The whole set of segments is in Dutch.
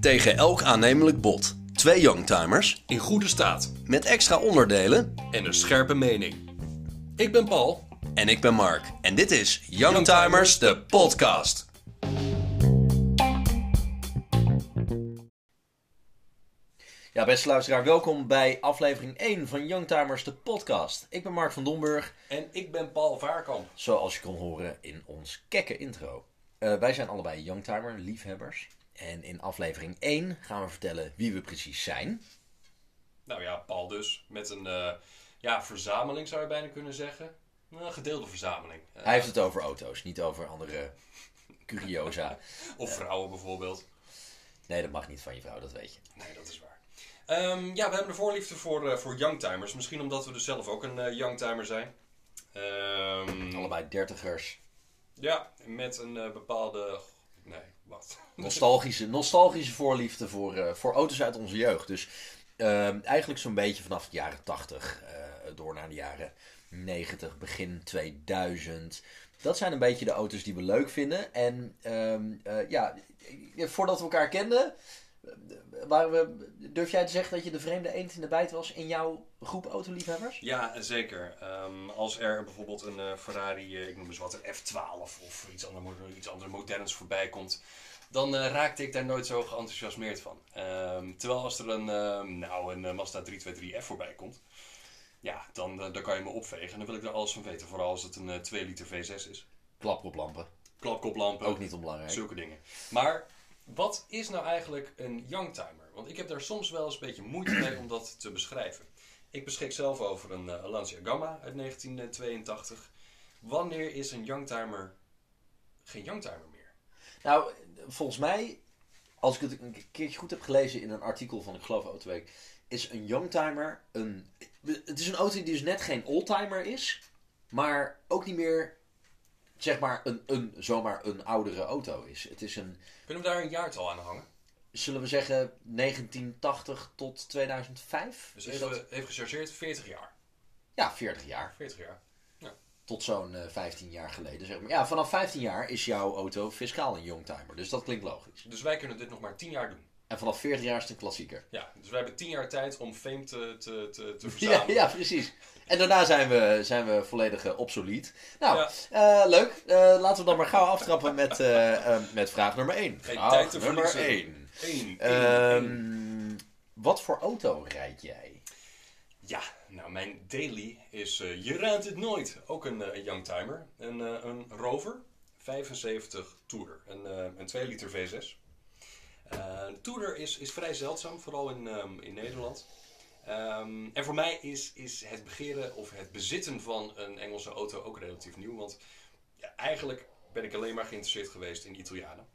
Tegen elk aannemelijk bod. Twee youngtimers In goede staat met extra onderdelen. en een scherpe mening. Ik ben Paul. En ik ben Mark. En dit is Youngtimers, de podcast. Ja, beste luisteraar, welkom bij aflevering 1 van Youngtimers, de podcast. Ik ben Mark van Domburg, En ik ben Paul Vaarkamp. zoals je kon horen in ons kekke intro. Eh, wij zijn allebei Youngtimer, liefhebbers. En in aflevering 1 gaan we vertellen wie we precies zijn. Nou ja, Paul dus. Met een eh, ja, verzameling zou je bijna kunnen zeggen. Een gedeelde verzameling. Eh, Hij heeft het over auto's, niet over andere curiosa. Of vrouwen bijvoorbeeld. Nee, dat mag niet van je vrouw, dat weet je. Nee, dat is waar. Ehm, ja, we hebben een voorliefde voor, voor youngtimers. Misschien omdat we dus zelf ook een youngtimer zijn. Ehm, Allebei dertigers. Ja, met een eh, bepaalde... Nee, wat? Nostalgische, nostalgische voorliefde voor, eh, voor auto's uit onze jeugd. Dus ehm, eigenlijk zo'n beetje vanaf de jaren 80 eh, door naar de jaren 90, begin 2000. Dat zijn een beetje de auto's die we leuk vinden. En ehm, eh, ja, voordat we elkaar kenden, waren we, durf jij te zeggen dat je de vreemde eend in de bijt was in jouw groep autoliefhebbers? Ja, zeker. Ehm, als er bijvoorbeeld een eh, Ferrari, eh, ik noem eens wat, een F12 of iets anders, iets anders moderns voorbij komt, dan eh, raakte ik daar nooit zo geenthousiasmeerd van. Ehm, terwijl als er een, ehm, nou, een Mazda 323F voorbij komt, ja, dan, dan kan je me opvegen. En dan wil ik er alles van weten, vooral als het een eh, 2 liter V6 is. Klapkoplampen, Klapkoplampen, ook niet onbelangrijk. zulke dingen. Maar wat is nou eigenlijk een youngtimer? Want ik heb daar soms wel eens een beetje moeite mee om dat te beschrijven. Ik beschik zelf over een eh, Lancia Gamma uit 1982. Wanneer is een youngtimer geen youngtimer meer? Nou, volgens mij, als ik het een keertje goed heb gelezen in een artikel van, ik geloof, Autoweek, is een youngtimer een... Het is een auto die dus net geen oldtimer is, maar ook niet meer, zeg maar, een, een, zomaar een oudere auto is. Het is een, Kunnen we daar een jaartal aan hangen? zullen we zeggen, 1980 tot 2005? Dus dat- even, even gechargeerd, 40 jaar. Ja, 40 jaar. 40 jaar. Tot zo'n eh, 15 jaar geleden, zeg maar. Ja, vanaf 15 jaar is jouw auto fiscaal een youngtimer, dus dat klinkt logisch. Dus wij kunnen dit nog maar 10 jaar doen. En vanaf 40 jaar is het een klassieker. Ja, dus wij hebben 10 jaar tijd om fame te, te, te, te Ja, verzamelen. ja, precies. En daarna zijn we, zijn we volledig eh, obsolet. Nou, Ja. eh, leuk. Eh, laten we dan maar gauw aftrappen met, met vraag nummer 1. Geen Vraag tijd te nummer verliezen. 1. Eén, één, Ehm, één. wat voor auto rijd jij? Ja, nou mijn daily is, je raadt het nooit, ook een, youngtimer. Een, een Rover 75 Tourer, een, een 2 liter V6. Eh, een Tourer is, is vrij zeldzaam, vooral in, ehm, in Nederland. Ehm, en voor mij is, is het begeren of het bezitten van een Engelse auto ook relatief nieuw. Want ja, eigenlijk ben ik alleen maar geïnteresseerd geweest in Italianen.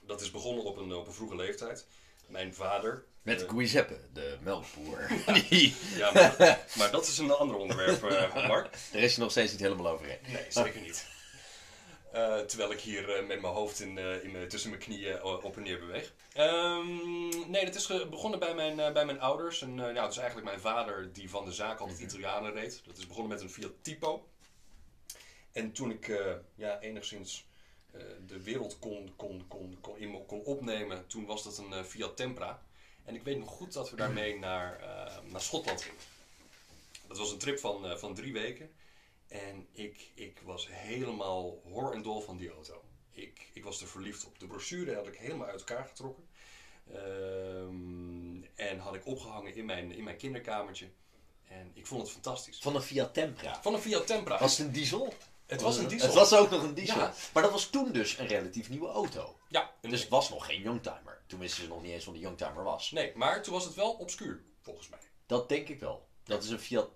Dat is begonnen op een, op een vroege leeftijd. Mijn vader, Met Giuseppe, de melkboer. Ja, maar, maar dat is een ander onderwerp, eh, Mark. Daar is je nog steeds niet helemaal overheen. Nee, zeker niet. Eh, terwijl ik hier eh, met mijn hoofd in, eh, in tussen mijn knieën op en neer beweeg. Ehm, nee, dat is begonnen bij mijn, bij mijn ouders. En, ja, het is eigenlijk mijn vader die van de zaak altijd Italianen reed. Dat is begonnen met een Fiat Tipo. En toen ik ja, enigszins de wereld kon, kon, kon, kon, in me kon opnemen, toen was dat een Fiat Tempra. En ik weet nog goed dat we daarmee naar, naar Schotland gingen. Dat was een trip van, van drie weken. En ik, ik was helemaal hor en dol van die auto. Ik, ik was er verliefd op. De brochure had ik helemaal uit elkaar getrokken. Ehm, en had ik opgehangen in mijn, in mijn kinderkamertje. En ik vond het fantastisch. Van een Fiat Tempra. Van een Fiat Tempra. Was het een diesel? het was een diesel. Het was ook nog een diesel. Ja. Maar dat was toen dus een relatief nieuwe auto. Ja, Dus het was nog geen youngtimer. Toen wisten ze nog niet eens wat een youngtimer was. nee, maar toen was het wel obscuur, volgens mij. Dat denk ik wel. Dat is een Fiat.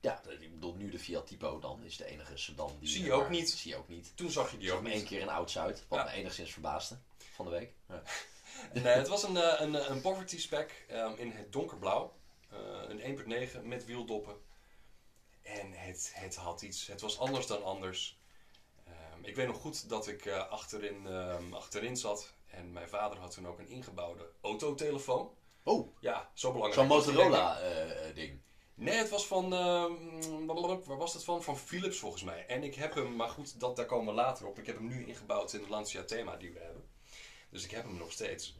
Ja, ik bedoel nu de Fiat Tipo dan is de enige sedan die. Zie je ook maar- niet. Zie je ook niet. Toen zag je die Ik ook hem één niet. keer in Oud-Zuid, wat Ja. me enigszins verbaasde van de week. Ja. Nee, het was een, eh, een, een poverty spec ehm, in het donkerblauw. Eh, een 1.9 met wieldoppen. En het, het had iets. Het was anders dan anders. Ehm, ik weet nog goed dat ik eh, achterin, ehm, achterin zat. En mijn vader had toen ook een ingebouwde autotelefoon. Oh, Ja, zo belangrijk. zo'n. Motorola-ding. Nee, het was van. ehm, waar was het van? Van Philips volgens mij. En ik heb hem, maar goed, dat, daar komen we later op. Ik heb hem nu ingebouwd in de Lancia Thema die we hebben. Dus ik heb hem nog steeds.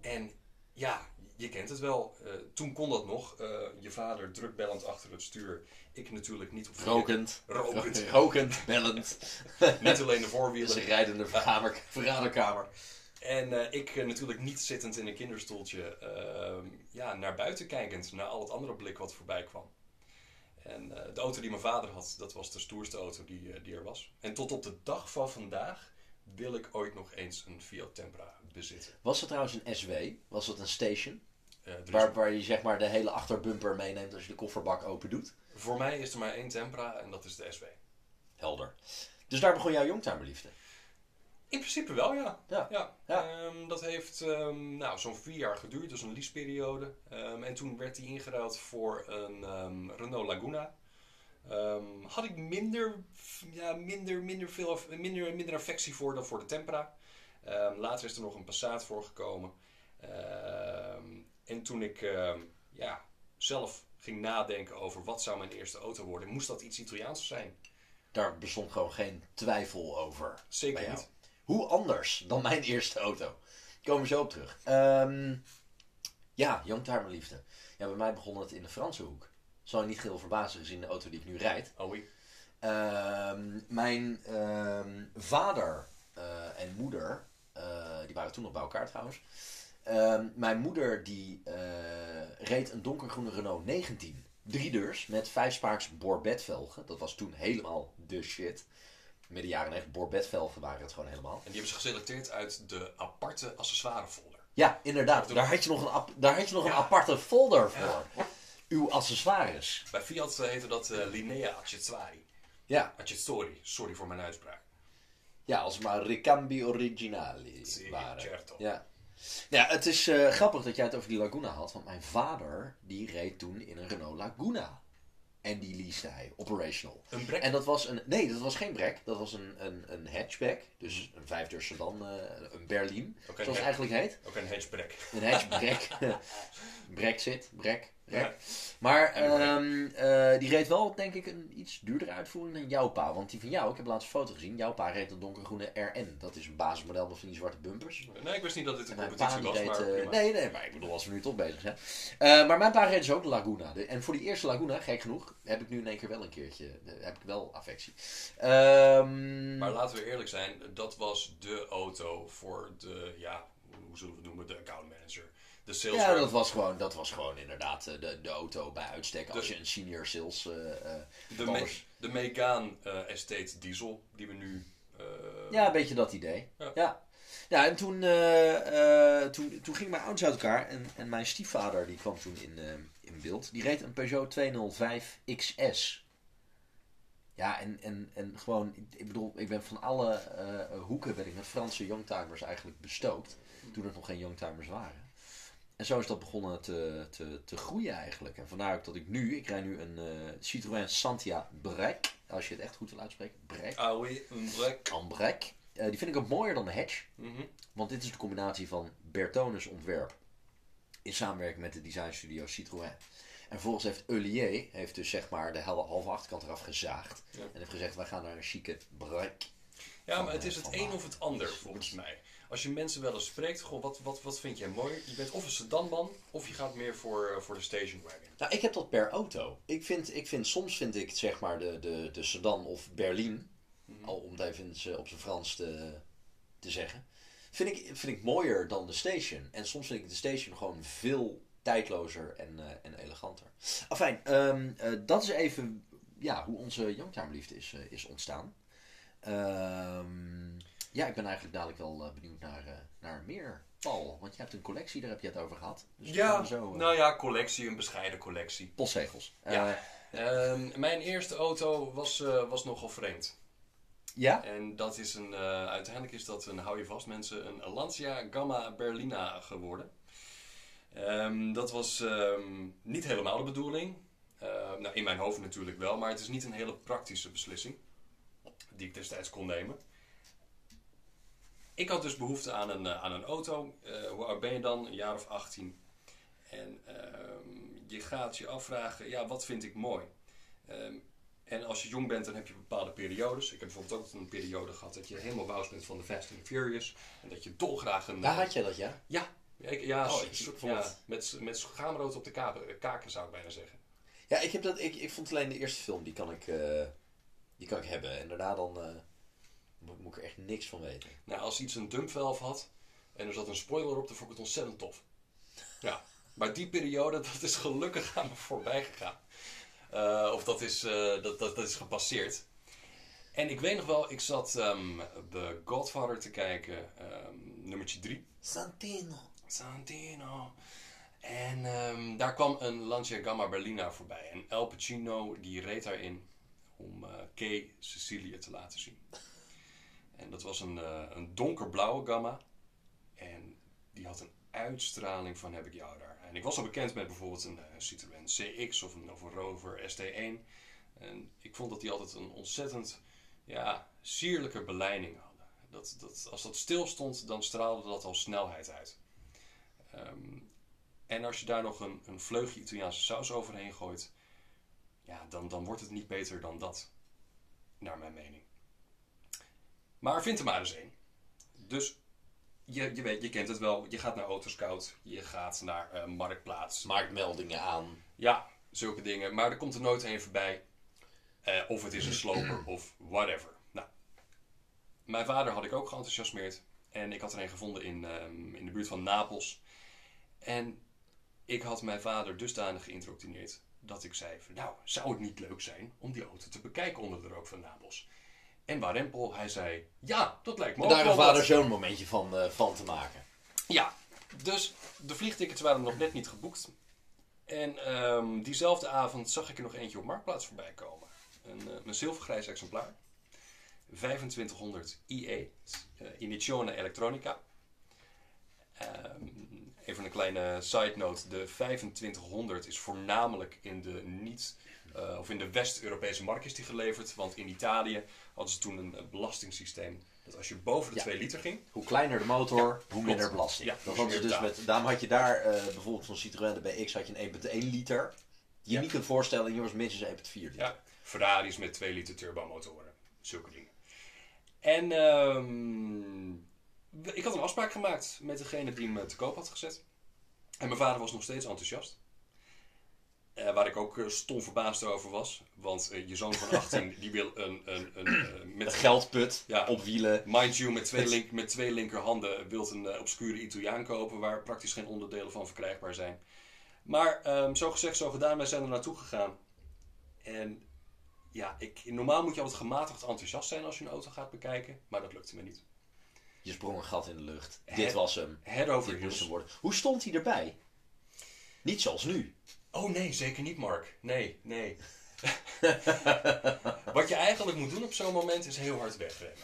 En ja, je kent het wel. Eh, toen kon dat nog. Eh, je vader drukbellend achter het stuur. Ik natuurlijk niet op Rokend. Rokend. Rokend, bellend. Niet alleen de Dat voorwielen. een rijdende vergader, vergaderkamer. En eh, ik eh, natuurlijk niet zittend in een kinderstoeltje, ehm, ja, naar buiten kijkend, naar al het andere blik wat voorbij kwam. En eh, de auto die mijn vader had, dat was de stoerste auto die, die er was. En tot op de dag van vandaag wil ik ooit nog eens een Fiat Tempra bezitten. Was het trouwens een SW? Was het een station? Waar, waar je zeg maar de hele achterbumper meeneemt als je de kofferbak open doet? Voor mij is er maar één Tempra en dat is de SW. Helder. Dus daar begon jouw jongtimerliefde. In principe wel, ja. Ja. ja. Ja. Ehm, dat heeft ehm, nou, zo'n vier jaar geduurd, dus een leaseperiode. Ehm, en toen werd die ingeruild voor een Renault Laguna. Had ik minder, ja, minder, minder, veel, minder, minder affectie voor dan voor de Tempra. Later is er nog een Passat voor gekomen. En toen ik ja, zelf ging nadenken over wat zou mijn eerste auto worden, moest dat iets Italiaans zijn. Daar bestond gewoon geen twijfel over. Zeker niet. Hoe anders dan mijn eerste auto? Komen we zo op terug. Ehm, ja, jongtimerliefde. Ja, bij mij begon het in de Franse hoek. Zal je niet geheel verbazen gezien de auto die ik nu rijd. Oh, oui. Ehm, mijn ehm, vader eh, en moeder, eh, die waren toen nog bij elkaar trouwens. Mijn moeder die eh, reed een donkergroene Renault 19. Driedeurs met vijfspaaks Borbet-velgen. Dat was toen helemaal de shit. Midden jaren 90 Borbet-velgen waren het gewoon helemaal. En die hebben ze geselecteerd uit de aparte accessoirefolder. Ja, inderdaad. Daar had je nog een, ap- daar had je nog een aparte folder voor. Uw accessoires. Bij Fiat eh, heette dat eh, Linea Accessori. Ja, Accessori, sorry voor mijn uitspraak. ja als maar ricambi originali waren. certo. Ja. Ja, het is eh, grappig dat jij het over die Laguna had. Want mijn vader, die reed toen in een Renault Laguna. En die leasede hij, operational. Een brek. En dat was een... Nee, dat was geen brek. Dat was een, een, een hatchback. Dus een vijfdeur sedan, eh, een Berlin. Zoals het eigenlijk heet. Ook een hatchback. Een hatchback. Brexit, brek, Ja. Maar ehm, eh, die reed wel, denk ik, een iets duurdere uitvoering dan jouw pa. Want die van jou, ik heb laatst een foto gezien. Jouw pa reed een donkergroene RN. Dat is een basismodel met van die zwarte bumpers. Nee, ik wist niet dat dit een competitie was, reed... maar eh, nee, nee, maar ik bedoel, als we nu toch bezig zijn. Eh, maar mijn pa reed dus ook de Laguna. De- en voor die eerste Laguna, gek genoeg, heb ik nu in één keer wel een keertje... heb ik wel affectie. Ehm, Maar laten we eerlijk zijn, dat was de auto voor de, ja, hoe zullen we het noemen, de account manager. De sales ja, dat was, gewoon, dat was gewoon inderdaad eh, de, de auto bij uitstek. Als De- je een senior sales... eh, de, Me- de Megane eh, Estate Diesel, die we nu... Ja, een beetje dat idee. Ja. Ja. ja. en toen, toen, toen gingen mijn ouders uit elkaar. En, en mijn stiefvader die kwam toen in, in beeld. Die reed een Peugeot 205 XS. Ja, en, en, en gewoon, ik bedoel, ik ben van alle hoeken ben ik met Franse youngtimers eigenlijk bestookt. Toen er nog geen youngtimers waren. En zo is dat begonnen te, te, te groeien eigenlijk. En vandaar ook dat ik nu, ik rijd nu een eh, Citroën Santia Brek. Als je het echt goed wil uitspreken. Brek. Ah oui, een brek. Ambrek. Eh, die vind ik ook mooier dan de Hatch. Mhm. Want dit is de combinatie van Bertones ontwerp. In samenwerking met de designstudio Citroën. En vervolgens heeft Eulier heeft dus zeg maar de hele halve achterkant eraf gezaagd. Ja. En heeft gezegd, wij gaan naar een chique brek. Ja, maar het is het een of het ander, volgens mij. Als je mensen wel eens spreekt, goh, wat, wat, wat vind jij mooi? Je bent of een sedanman, of je gaat meer voor, eh, voor de station wagon. Nou, ik heb dat per auto. Ik vind, ik vind soms vind ik zeg maar de, de, de sedan of Berlin, al om het even eh, op zijn Frans te, te zeggen, vind ik, vind ik mooier dan de station. En soms vind ik de station gewoon veel tijdlozer en, eh, en eleganter. Afijn, ehm, eh, dat is even ja, hoe onze youngtimerliefde is, is ontstaan. Ehm, ja, ik ben eigenlijk dadelijk wel eh, benieuwd naar, eh, naar meer, Paul. Want je hebt een collectie, daar heb je het over gehad. Dus Ja, zo, eh, nou ja, collectie, een bescheiden collectie. postzegels. Ja. Eh, Ehm, mijn eerste auto was, was nogal vreemd. ja? En dat is een, uiteindelijk is dat een, hou je vast mensen, een Lancia Gamma Berlina geworden. Ehm, dat was ehm, niet helemaal de bedoeling. Nou, in mijn hoofd natuurlijk wel, maar het is niet een hele praktische beslissing die ik destijds kon nemen. Ik had dus behoefte aan een, eh, aan een auto. Eh, hoe oud ben je dan? Een jaar of 18. En ehm, je gaat je afvragen, ja, wat vind ik mooi? Ehm, en als je jong bent, dan heb je bepaalde periodes. Ik heb bijvoorbeeld ook een periode gehad dat je helemaal wous bent van de Fast and Furious. En dat je dolgraag een... Daar had je dat, ja? Ja, ik- ja, Oh, ik ja, het- met, met schaamrood op de kaken, kaken zou ik bijna zeggen. Ja, ik, heb dat, ik, ik vond alleen de eerste film, die kan ik, eh, die kan ik hebben. En daarna dan eh, moet, moet ik er echt niks van weten. Nou, als iets een dumpvelf had en er zat een spoiler op, dan vond ik het ontzettend tof. Ja, maar die periode, dat is gelukkig aan me voorbij gegaan. Eh, of dat is, eh, dat, dat, dat is gepasseerd. En ik weet nog wel, ik zat ehm The Godfather te kijken, ehm nummertje 3. Santino. Santino. En ehm, daar kwam een Lancia Gamma Berlina voorbij. En Al Pacino die reed daarin om eh Kay Cecilia te laten zien. En dat was een, eh, een donkerblauwe Gamma. En die had een uitstraling van heb ik jou daar. En ik was al bekend met bijvoorbeeld een eh, Citroën CX of een, Rover ST1. En ik vond dat die altijd een ontzettend ja, sierlijke beleiding hadden. Dat, dat, als dat stil stond, dan straalde dat al snelheid uit. Ehm, en als je daar nog een, een vleugje Italiaanse saus overheen gooit, ja, dan, dan wordt het niet beter dan dat. Naar mijn mening. Maar vind er maar eens één. Dus je, je weet, je kent het wel. Je gaat naar Autoscout, je gaat naar eh, Marktplaats. Maakt meldingen aan. Ja, zulke dingen. Maar er komt er nooit een voorbij. Eh, of het is een sloper of whatever. Nou, mijn vader had ik ook geenthousiasmeerd. En ik had er een gevonden in, ehm, in de buurt van Napels. En ik had mijn vader dusdanig geïndoctrineerd dat ik zei: van, Nou, zou het niet leuk zijn om die auto te bekijken onder de rook van Napels? En Warempel, hij zei: Ja, dat lijkt me En ook daar een wat." vader zo'n momentje van, eh, van te maken. Ja, dus de vliegtickets waren nog net niet geboekt. En ehm, diezelfde avond zag ik er nog eentje op Marktplaats voorbij komen. Een, eh, een zilvergrijs exemplaar. 2500 IE, eh, Initione Electronica. Ehm, even een kleine side note. De 2500 is voornamelijk in de niet... eh, of in de West-Europese markt is die geleverd. Want in Italië hadden ze toen een, eh, belastingssysteem. Dat als je boven de Ja. 2 liter ging... Hoe kleiner de motor, hoe minder belasting. Ja, dat dus dus met, daarom had je daar eh, bijvoorbeeld van Citroën de BX had je een 1.1 liter. Die je Ja. niet kunt voorstellen, hier was minstens 1.4 liter. Ja, Ferraris met 2 liter turbomotoren. Zulke dingen. En ehm, ik had een afspraak gemaakt met degene die hem te koop had gezet. En mijn vader was nog steeds enthousiast. Eh, waar ik ook eh, stom verbaasd over was. Want eh, je zoon van 18 die wil een, een, een, Een met geldput Ja. op wielen. Mind you, met twee, link, met twee linkerhanden wilt een eh, obscure Italiaan kopen waar praktisch geen onderdelen van verkrijgbaar zijn. Maar ehm, zo gezegd, zo gedaan, wij zijn er naartoe gegaan. En ja, ik, normaal moet je altijd gematigd enthousiast zijn als je een auto gaat bekijken, maar dat lukte me niet. Je sprong een gat in de lucht. Dit was hem. Head over Dit. Hoe stond hij erbij? Niet zoals nu. Oh nee, zeker niet, Mark. Nee, nee. Wat je eigenlijk moet doen op zo'n moment is heel hard wegremmen.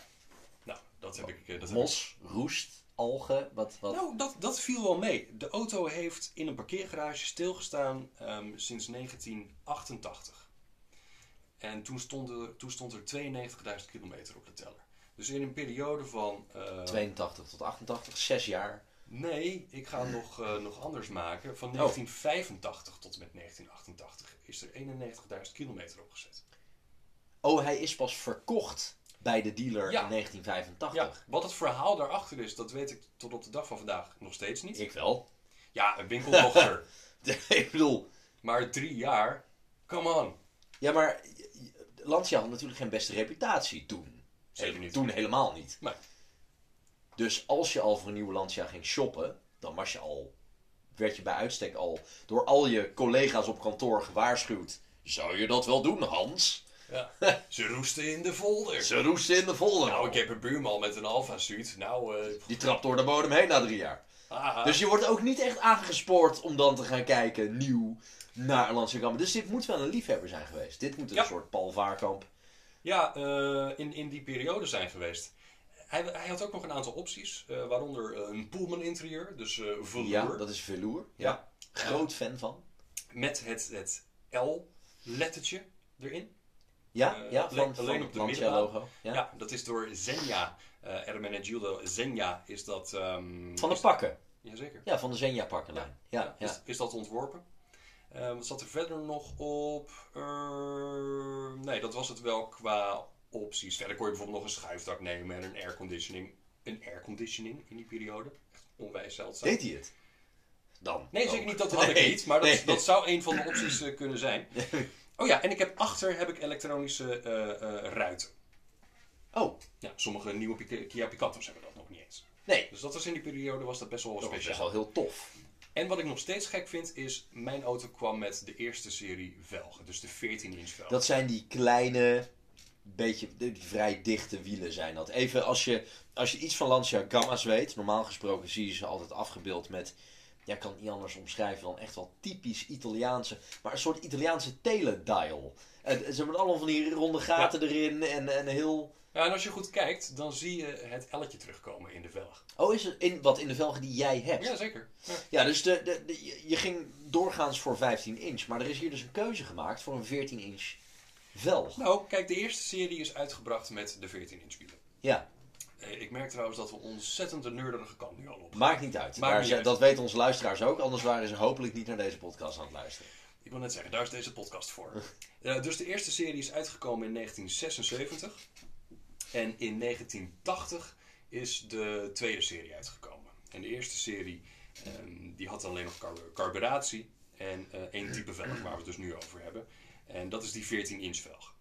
Nou, dat heb ik. eh, Dat heb ik Mos, roest, algen, wat... wat? Nou, dat, dat viel wel mee. De auto heeft in een parkeergarage stilgestaan ehm, sinds 1988. En toen stond er, toen stond er 92.000 kilometer op de teller. Dus in een periode van... eh, 82 tot 88, 6 jaar. Nee, ik ga het nog, eh, nog anders maken. Van 1985 tot en met 1988 is er 91.000 kilometer opgezet. Oh, hij is pas verkocht bij de dealer Ja. in 1985. Ja, wat het verhaal daarachter is, dat weet ik tot op de dag van vandaag nog steeds niet. Ik wel. Ja, een winkeldochter. ik bedoel... maar drie jaar? Come on. Ja, maar Lancia had natuurlijk geen beste reputatie toen. Zeker niet. Toen helemaal niet. Nee. Dus als je al voor een nieuwe Lancia ging shoppen, dan was je al, werd je bij uitstek al door al je collega's op kantoor gewaarschuwd. Zou je dat wel doen, Hans? Ja. Ze roesten in de folder. Ze roesten in de folder. Nou, ik heb een buurman met een Alfa Suite. Nou, eh Die trapt door de bodem heen na drie jaar. Dus je wordt ook niet echt aangespoord om dan te gaan kijken nieuw naar een Lancia. Dus dit moet wel een liefhebber zijn geweest. Dit moet een Ja. soort Paul Vaarkamp. Ja, eh, in, in die periode zijn geweest. Hij, hij had ook nog een aantal opties, eh, waaronder eh, een Pullman interieur, dus eh velour. Ja, dat is velour. Ja. Groot fan van. Met het, het L-lettertje erin. Ja, ja alleen- van, alleen het op de logo. Ja. Ja. dat is door Zenja, eh Ermenegildo Zenja is dat... ehm, Van de is- pakken. Jazeker. Ja, van de Zenja pakkenlijn. Ja, ja. Is, is dat ontworpen. Wat zat er verder nog op? Nee, dat was het wel qua opties. Verder kon je bijvoorbeeld nog een schuifdak nemen en een airconditioning. Een airconditioning in die periode. Echt onwijs zeldzaam. Deed hij het? Dan. Nee, zeker niet. Dat had ik niet. Maar dat, nee. dat zou een van de opties eh, kunnen zijn. Oh ja, en ik heb achter heb ik elektronische eh, eh, ruiten. Oh, Ja, sommige nieuwe Kia Picanto's hebben dat nog niet eens. nee. Dus dat was in die periode was dat best wel Dat was speciaal. best wel heel tof. En wat ik nog steeds gek vind is, mijn auto kwam met de eerste serie velgen. Dus de 14 inch velgen. Dat zijn die kleine, beetje die vrij dichte wielen zijn dat. Even als je, als je iets van Lancia Gamma's weet, normaal gesproken zie je ze altijd afgebeeld met, ja, ik kan het niet anders omschrijven dan echt wel typisch Italiaanse, maar een soort Italiaanse teledial. En ze hebben allemaal van die ronde gaten erin en, en heel... Ja, en als je goed kijkt, dan zie je het elletje terugkomen in de velg. Oh, is het in, wat in de velgen die jij hebt? Ja, zeker. Ja. Ja, dus de, de, je ging doorgaans voor 15 inch, maar er is hier dus een keuze gemaakt voor een 14 inch velg. Nou, kijk, de eerste serie is uitgebracht met de 14 inch wielen. Ja, Eh, Ik merk trouwens dat we ontzettend de nerdige kant nu al op. maakt niet uit. Maakt niet uit. Dat weten onze luisteraars ook, anders waren ze hopelijk niet naar deze podcast aan het luisteren. Ik wil net zeggen, daar is deze podcast voor. Dus de eerste serie is uitgekomen in 1976. En in 1980 is de tweede serie uitgekomen. En de eerste serie ehm, die had alleen nog car- carburatie en eh, één type velg waar we het dus nu over hebben. En dat is die 14 inch velg.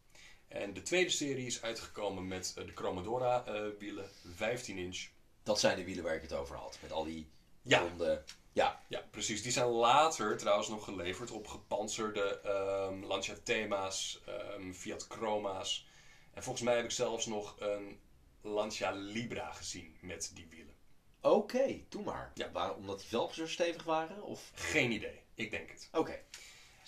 En de tweede serie is uitgekomen met eh, de Cromodora eh, wielen, 15 inch. Dat zijn de wielen waar ik het over had, met al die Ja. ronde... Ja, Ja, precies. Die zijn later trouwens nog geleverd op gepantserde ehm, Lancia Thema's, ehm, Fiat Chroma's. En volgens mij heb ik zelfs nog een Lancia Libra gezien met die wielen. oké, doe maar. Ja. Waar, omdat die velgen zo stevig waren? Of... Geen idee. Ik denk het. Oké.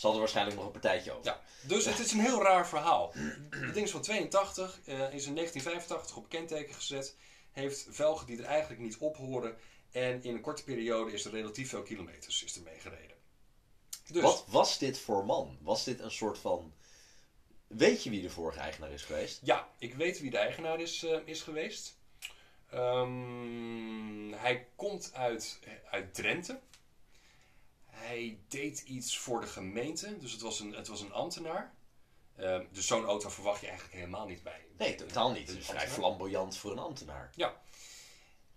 Zal er waarschijnlijk nog een partijtje over. Ja, dus het is een heel raar verhaal. Het ding is van 82, eh, is in 1985 op kenteken gezet. Heeft velgen die er eigenlijk niet op horen. En in een korte periode is er relatief veel kilometers is er mee gereden. Dus, Wat was dit voor man? Was dit een soort van... Weet je wie de vorige eigenaar is geweest? Ja, ik weet wie de eigenaar is, eh, is geweest. Ehm, hij komt uit, uit Drenthe. Hij deed iets voor de gemeente, dus het was een, het was een ambtenaar. Ehm, dus zo'n auto verwacht je eigenlijk helemaal niet bij. Nee, totaal niet. Het is vrij flamboyant voor een ambtenaar. Ja.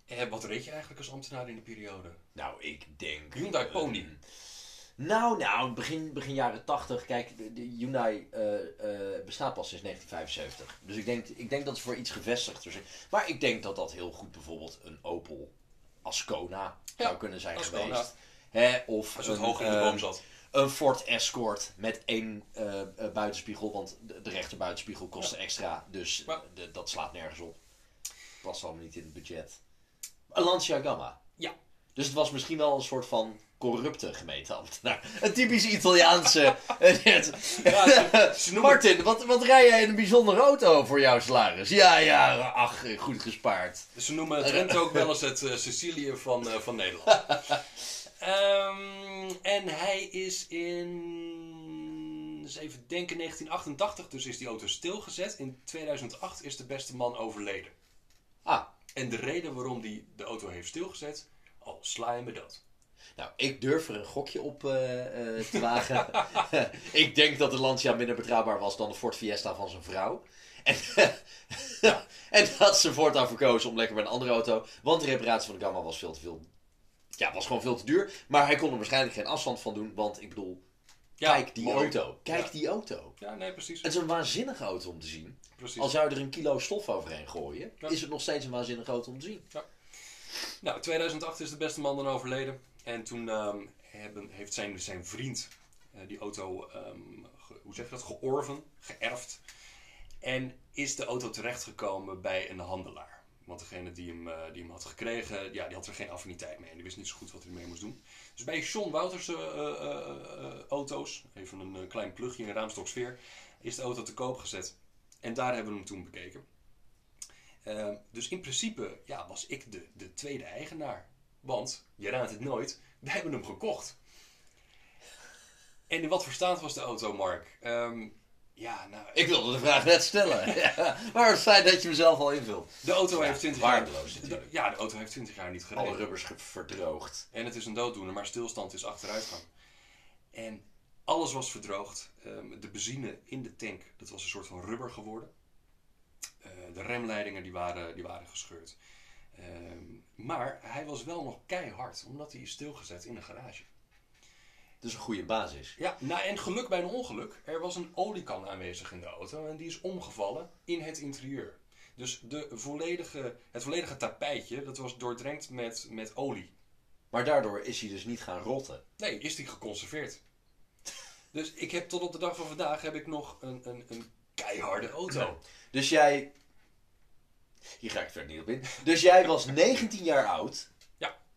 En wat reed je eigenlijk als ambtenaar in de periode? Nou, ik denk... Hyundai Pony. eh, nou, nou, begin, begin jaren 80. Kijk, de, de Hyundai eh, eh, bestaat pas sinds 1975. Dus ik denk, ik denk dat ze voor iets gevestigd zijn. Maar ik denk dat dat heel goed bijvoorbeeld een Opel Ascona zou kunnen zijn Ascona. geweest. Hè, of Als het een, hoog in de eh, boom zat. een Ford Escort met één eh, eh, buitenspiegel. Want de, de rechter buitenspiegel kostte extra. Dus Maar- de- dat slaat nergens op. Past allemaal niet in het budget. Een Lancia Gamma. Ja. Dus het was misschien wel een soort van corrupte gemeenteambtenaar. Een typisch Italiaanse. Ja, ze, Martin, wat, wat rij jij in een bijzondere auto voor jouw salaris? Ja, ja, ach, goed gespaard. Ze noemen Trent ook wel eens het eh, Sicilië van, eh, van Nederland. Ehm, en hij is in, eens even denken, 1988, dus is die auto stilgezet. In 2008 is de beste man overleden. Ah, En de reden waarom hij de auto heeft stilgezet, al sla je me dat. nou, ik durf er een gokje op eh, eh, te wagen. ik denk dat de Lancia minder betrouwbaar was dan de Ford Fiesta van zijn vrouw. En, en dat ze voortaan verkozen om lekker bij een andere auto. Want de reparatie van de Gamma was veel te veel. Ja, was gewoon veel te duur. Maar hij kon er waarschijnlijk geen afstand van doen. Want ik bedoel, Ja, kijk die mooi. auto. Kijk Ja. die auto. Ja, nee, precies. Het is een waanzinnige auto om te zien. precies. Al zou je er een kilo stof overheen gooien, Ja. is het nog steeds een waanzinnige auto om te zien. Nou, 2008 is de beste man dan overleden. En toen ehm, hebben, heeft zijn, zijn vriend eh, die auto, ehm, ge- hoe zeg je dat, georven, geërfd. En is de auto terechtgekomen bij een handelaar. Want degene die hem, eh, die hem had gekregen, ja, die had er geen affiniteit mee. En die wist niet zo goed wat hij ermee moest doen. Dus bij John Wouters eh, eh, auto's, even een klein plugje in Raamstoksfeer, is de auto te koop gezet. En daar hebben we hem toen bekeken. Ehm, dus in principe ja, was ik de, de tweede eigenaar. Want, je raadt het nooit, we hebben hem gekocht. En in wat voor staat was de auto, Mark? Ehm, ja, nou, Ik wilde de vraag net stellen. ja, maar het feit dat je mezelf al invult. de auto Ja, heeft 20 jaar... de- ja, de auto heeft 20 jaar niet gereden. Alle rubbers verdroogd. En het is een dooddoener, maar stilstand is achteruitgang. En Alles was verdroogd. Ehm, de benzine in de tank, dat was een soort van rubber geworden. Eh, de remleidingen die waren, die waren gescheurd. Ehm, maar hij was wel nog keihard, omdat hij is stilgezet in een garage. Dus een goede basis. Ja, nou, en geluk bij een ongeluk. Er was een oliekan aanwezig in de auto en die is omgevallen in het interieur. Dus de volledige, het volledige tapijtje, dat was doordrenkt met, met olie. Maar daardoor is hij dus niet gaan rotten. Nee, is die geconserveerd. Dus ik heb tot op de dag van vandaag heb ik nog een, een, een keiharde auto. Dus jij. Hier ga ik verder niet op in. Dus jij was 19 jaar oud.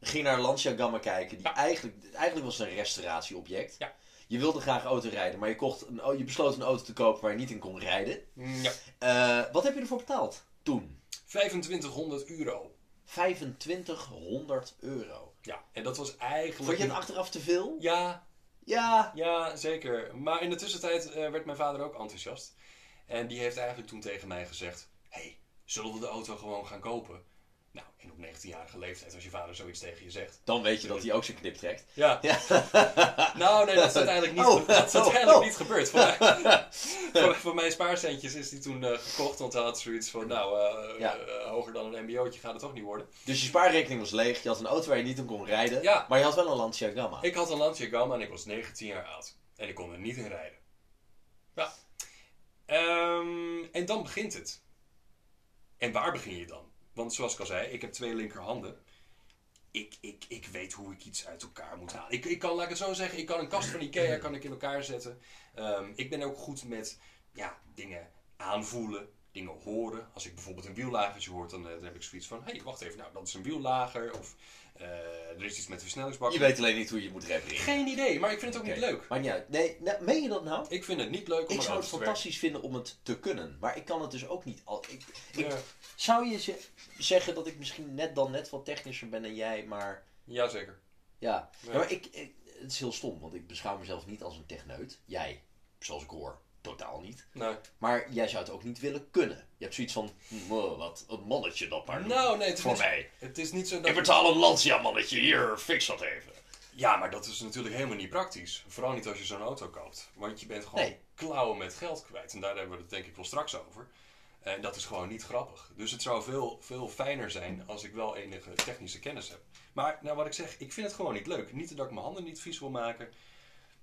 Ging naar Lancia Gamma kijken. Die Ja. eigenlijk, eigenlijk was het een restauratieobject. Ja. Je wilde graag auto rijden, maar je, kocht een, oh, je besloot een auto te kopen waar je niet in kon rijden. Ja. Eh, wat heb je ervoor betaald toen? 2500 euro. 2500 euro. Ja, en dat was eigenlijk... Vond je het achteraf te veel? Ja, Ja. Ja, zeker. Maar in de tussentijd eh, werd mijn vader ook enthousiast. En die heeft eigenlijk toen tegen mij gezegd: hey, zullen we de auto gewoon gaan kopen? Nou, en op 19-jarige leeftijd, als je vader zoiets tegen je zegt. Dan weet je dat hij ook zijn knip trekt. Ja. Ja. Nou, nee, dat is uiteindelijk niet, Oh, dat is oh, uiteindelijk oh. niet gebeurd. Voor, mij, voor, voor mijn spaarcentjes is die toen eh, gekocht. Want hij had zoiets van: Nou, eh, Ja. eh, hoger dan een MBO'tje gaat het toch niet worden. Dus je spaarrekening was leeg. Je had een auto waar je niet in kon rijden. Ja. Maar je had wel een Lancia Gamma. Ik had een Lancia Gamma en ik was 19 jaar oud. En ik kon er niet in rijden. Ja. Ehm, en dan begint het. En waar begin je dan? Want zoals ik al zei, ik heb twee linkerhanden. Ik, ik, ik weet hoe ik iets uit elkaar moet halen. Ik, ik kan, laat ik het zo zeggen, ik kan een kast van Ikea kan ik in elkaar zetten. Ehm, ik ben ook goed met ja, dingen aanvoelen, dingen horen. Als ik bijvoorbeeld een wiellagertje hoor, dan, eh, dan heb ik zoiets van... Hé, hey, wacht even, nou, dat is een wiellager. Of er is iets met de versnellingsbak. Je weet alleen niet hoe je moet repareren. Geen idee, maar ik vind het ook niet leuk. Maar niet uit. Nee, nou, meen je dat nou? Ik vind het niet leuk om Ik zou het fantastisch vinden om het te kunnen. Maar ik kan het dus ook niet. Al, ik. Zou je ze- zeggen dat ik misschien net dan net wat technischer ben dan jij, maar Ja, jazeker. ja. Ja. Ja, maar ik, ik- het is heel stom, want ik beschouw mezelf niet als een techneut. Jij, zoals ik hoor, totaal niet. Nee. Maar jij zou het ook niet willen kunnen. Je hebt zoiets van, hm, oh, wat een mannetje dat maar doet. Nou, nee, het is, Voor niet, mij. het is niet zo dat... Ik betaal een Lancia mannetje, hier, fix dat even. Ja, maar dat is natuurlijk helemaal niet praktisch. Vooral niet als je zo'n auto koopt. Want je bent gewoon Nee. klauwen met geld kwijt. En daar hebben we het denk ik wel straks over. En dat is gewoon niet grappig. Dus het zou veel, veel fijner zijn als ik wel enige technische kennis heb. Maar nou, wat ik zeg, ik vind het gewoon niet leuk. Niet dat ik mijn handen niet vies wil maken.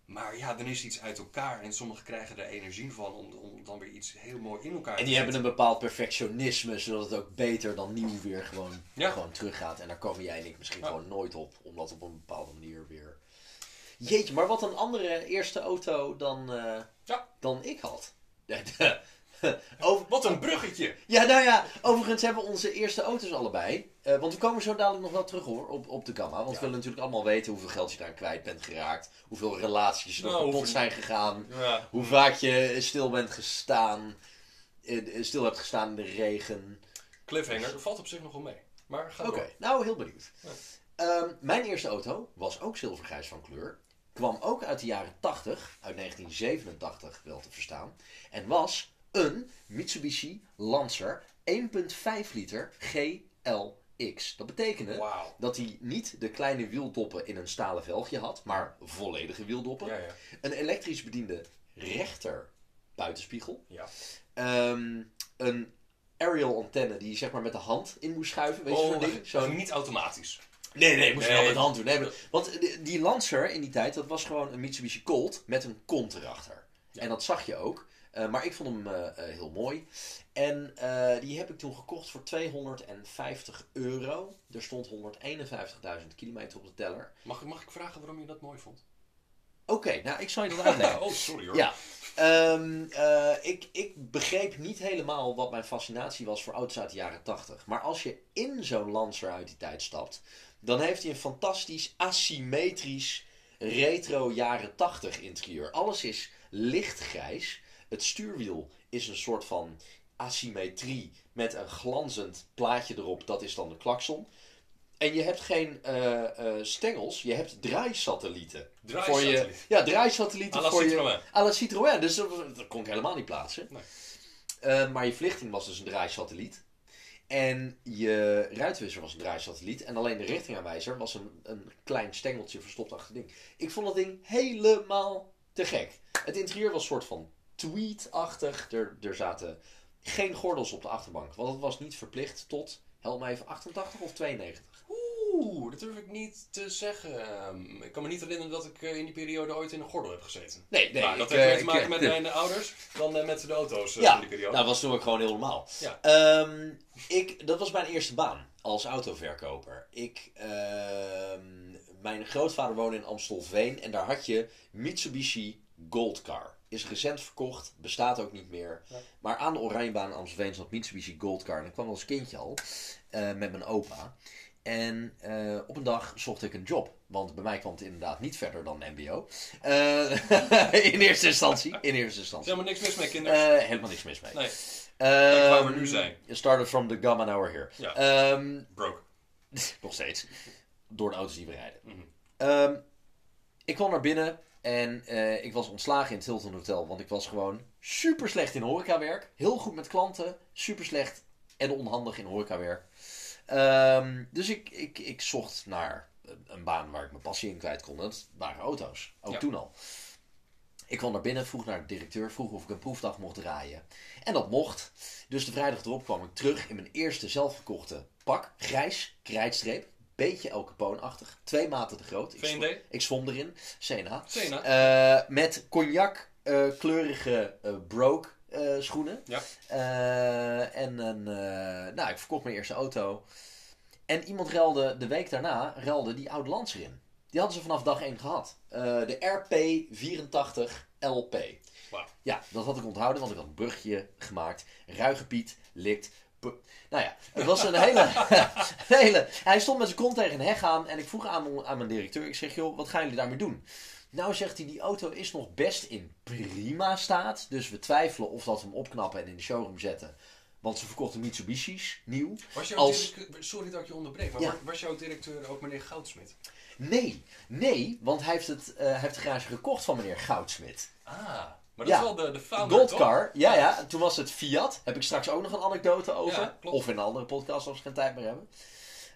Maar ja, dan is iets uit elkaar. En sommigen krijgen er energie van om, om dan weer iets heel mooi in elkaar En te die hebben een bepaald perfectionisme, zodat het ook beter dan nieuw weer gewoon, Ja. gewoon teruggaat. En daar komen jij en ik misschien Ja. gewoon nooit op, om dat op een bepaalde manier weer... Jeetje, maar wat een andere eerste auto dan, eh, Ja. dan ik had. Over, Wat een bruggetje! ja, nou ja, overigens hebben we onze eerste auto's allebei. Eh, want we komen zo dadelijk nog wel terug hoor, op, op de Gamma. Want Ja. we willen natuurlijk allemaal weten hoeveel geld je daar kwijt bent geraakt. Hoeveel relaties er Nou, kapot zijn gegaan. Ja. Hoe vaak je stil bent gestaan. eh, Stil hebt gestaan in de regen. Cliffhanger, valt op zich nog wel mee. Maar ga Oké, door. nou heel benieuwd. Ja. Ehm, mijn eerste auto was ook zilvergrijs van kleur. Kwam ook uit de jaren 80, uit 1987 wel te verstaan. En was een Mitsubishi Lancer 1.5 liter Dat betekende dat hij niet de kleine wieldoppen in een stalen velgje had, maar volledige wieldoppen. Ja, ja. Een elektrisch bediende rechter buitenspiegel. ja. Ehm, een aerial antenne die je zeg maar met de hand in moest schuiven. Weet je zo'n ding? Zo niet automatisch. Nee, nee, moest je Nee. wel met de hand doen. Nee, maar- want die, die Lancer in die tijd, dat was gewoon een Mitsubishi Colt met een kont erachter. En dat zag je ook. Eh, maar ik vond hem eh, eh, heel mooi. En die heb ik toen gekocht voor 250 euro. Er stond 151.000 kilometer op de teller. Mag, mag ik vragen waarom je dat mooi vond? Oké, nou ik zal je dat uitleggen. oh, sorry hoor. Ja, Ehm, eh, ik, ik begreep niet helemaal wat mijn fascinatie was voor auto's uit de jaren 80. Maar als je in zo'n Lancer uit die tijd stapt, dan heeft hij een fantastisch asymmetrisch retro jaren 80 interieur. Alles is lichtgrijs. Het stuurwiel is een soort van asymmetrie met een glanzend plaatje erop. Dat is dan de klakson. En je hebt geen eh, eh, stengels, je hebt draaisatellieten. Voor je, Draaisatelliet. ja, draaisatellieten À voor je. Citroën. À la Citroën, dus dat, dat kon ik helemaal niet plaatsen. Nee. Eh, maar je verlichting was dus een draaisatelliet. En je ruitwisser was een draaisatelliet. En alleen de richtingaanwijzer was een, een klein stengeltje verstopt achter het ding. Ik vond dat ding helemaal te gek. Het interieur was een soort van tweed-achtig. Er, er zaten geen gordels op de achterbank. Want het was niet verplicht tot, help me even, 88 of 92. Oeh, dat durf ik niet te zeggen. Ehm, ik kan me niet herinneren dat ik eh, in die periode ooit in een gordel heb gezeten. Nee, nee. maar dat ik, heeft eh, meer te maken met eh, mijn ouders dan met de auto's Ja, in die periode. Nou, dat was toen ook gewoon heel normaal. Ja. Ehm, ik, dat was mijn eerste baan als autoverkoper. Ik, ehm, mijn grootvader woonde in Amstelveen en daar had je Mitsubishi Goldcar. Is recent verkocht, bestaat ook niet meer. Ja. Maar aan de Oranjebaan in Amstelveen zat Mitsubishi Goldcar. En ik kwam als kindje al eh, met mijn opa. En eh, op een dag zocht ik een job. Want bij mij kwam het inderdaad niet verder dan MBO. Eh, in eerste instantie. In eerste Er instantie. helemaal niks mis mee, kinderen. Helemaal niks mis mee. nee, Ehm, waar we nu zijn. Started from the gamma, now we're here. Ja. Ehm, broke. nog steeds. Door de auto's die we rijden. Mhm. Ehm, ik kwam naar binnen en eh, ik was ontslagen in het Hilton Hotel. Want ik was gewoon super slecht in horecawerk. Heel goed met klanten. Super slecht en onhandig in horecawerk. Ehm, dus ik, ik, ik zocht naar een- een baan waar ik mijn passie in kwijt kon. Dat waren auto's. Ook Ja. toen al. Ik kwam naar binnen, vroeg naar de directeur, vroeg of ik een proefdag mocht draaien. En dat mocht. Dus de vrijdag erop kwam ik terug in mijn eerste zelfgekochte pak. Grijs, krijtstreep, beetje El Capone-achtig. Twee maten te groot. Ik, ik zwom erin. Sena. Sena. Eh, met cognac eh, kleurige eh, broke schoenen. Ja. En een, nou, ik verkocht mijn eerste auto. En iemand ruilde de week daarna ruilde die oude Lancer in. Die hadden ze vanaf dag 1 gehad. Eh, de RP84 LP. Ja, dat had ik onthouden, want ik had een brugje gemaakt. Ruige Piet, likt. Nou ja, het was een hele, een hele... Hij stond met zijn kont tegen een heg aan en ik vroeg aan, aan mijn directeur. Ik zeg, joh, wat gaan jullie daarmee doen? Nou, zegt hij, die auto is nog best in prima staat. Dus we twijfelen of dat we hem opknappen en in de showroom zetten. Want ze verkochten Mitsubishi's, nieuw. Was jouw als- directeur- Sorry dat ik je onderbreek, maar Ja. was- was jouw directeur ook meneer Goudsmit? Nee, nee, want hij heeft, het, eh, hij heeft de garage gekocht van meneer Goudsmit. Ah, maar dat Ja. is wel de, de founder, Goldcar, toch? ja, ja. En toen was het Fiat. Heb ik straks ook nog een anekdote over. Ja, of in een andere podcast als we geen tijd meer hebben.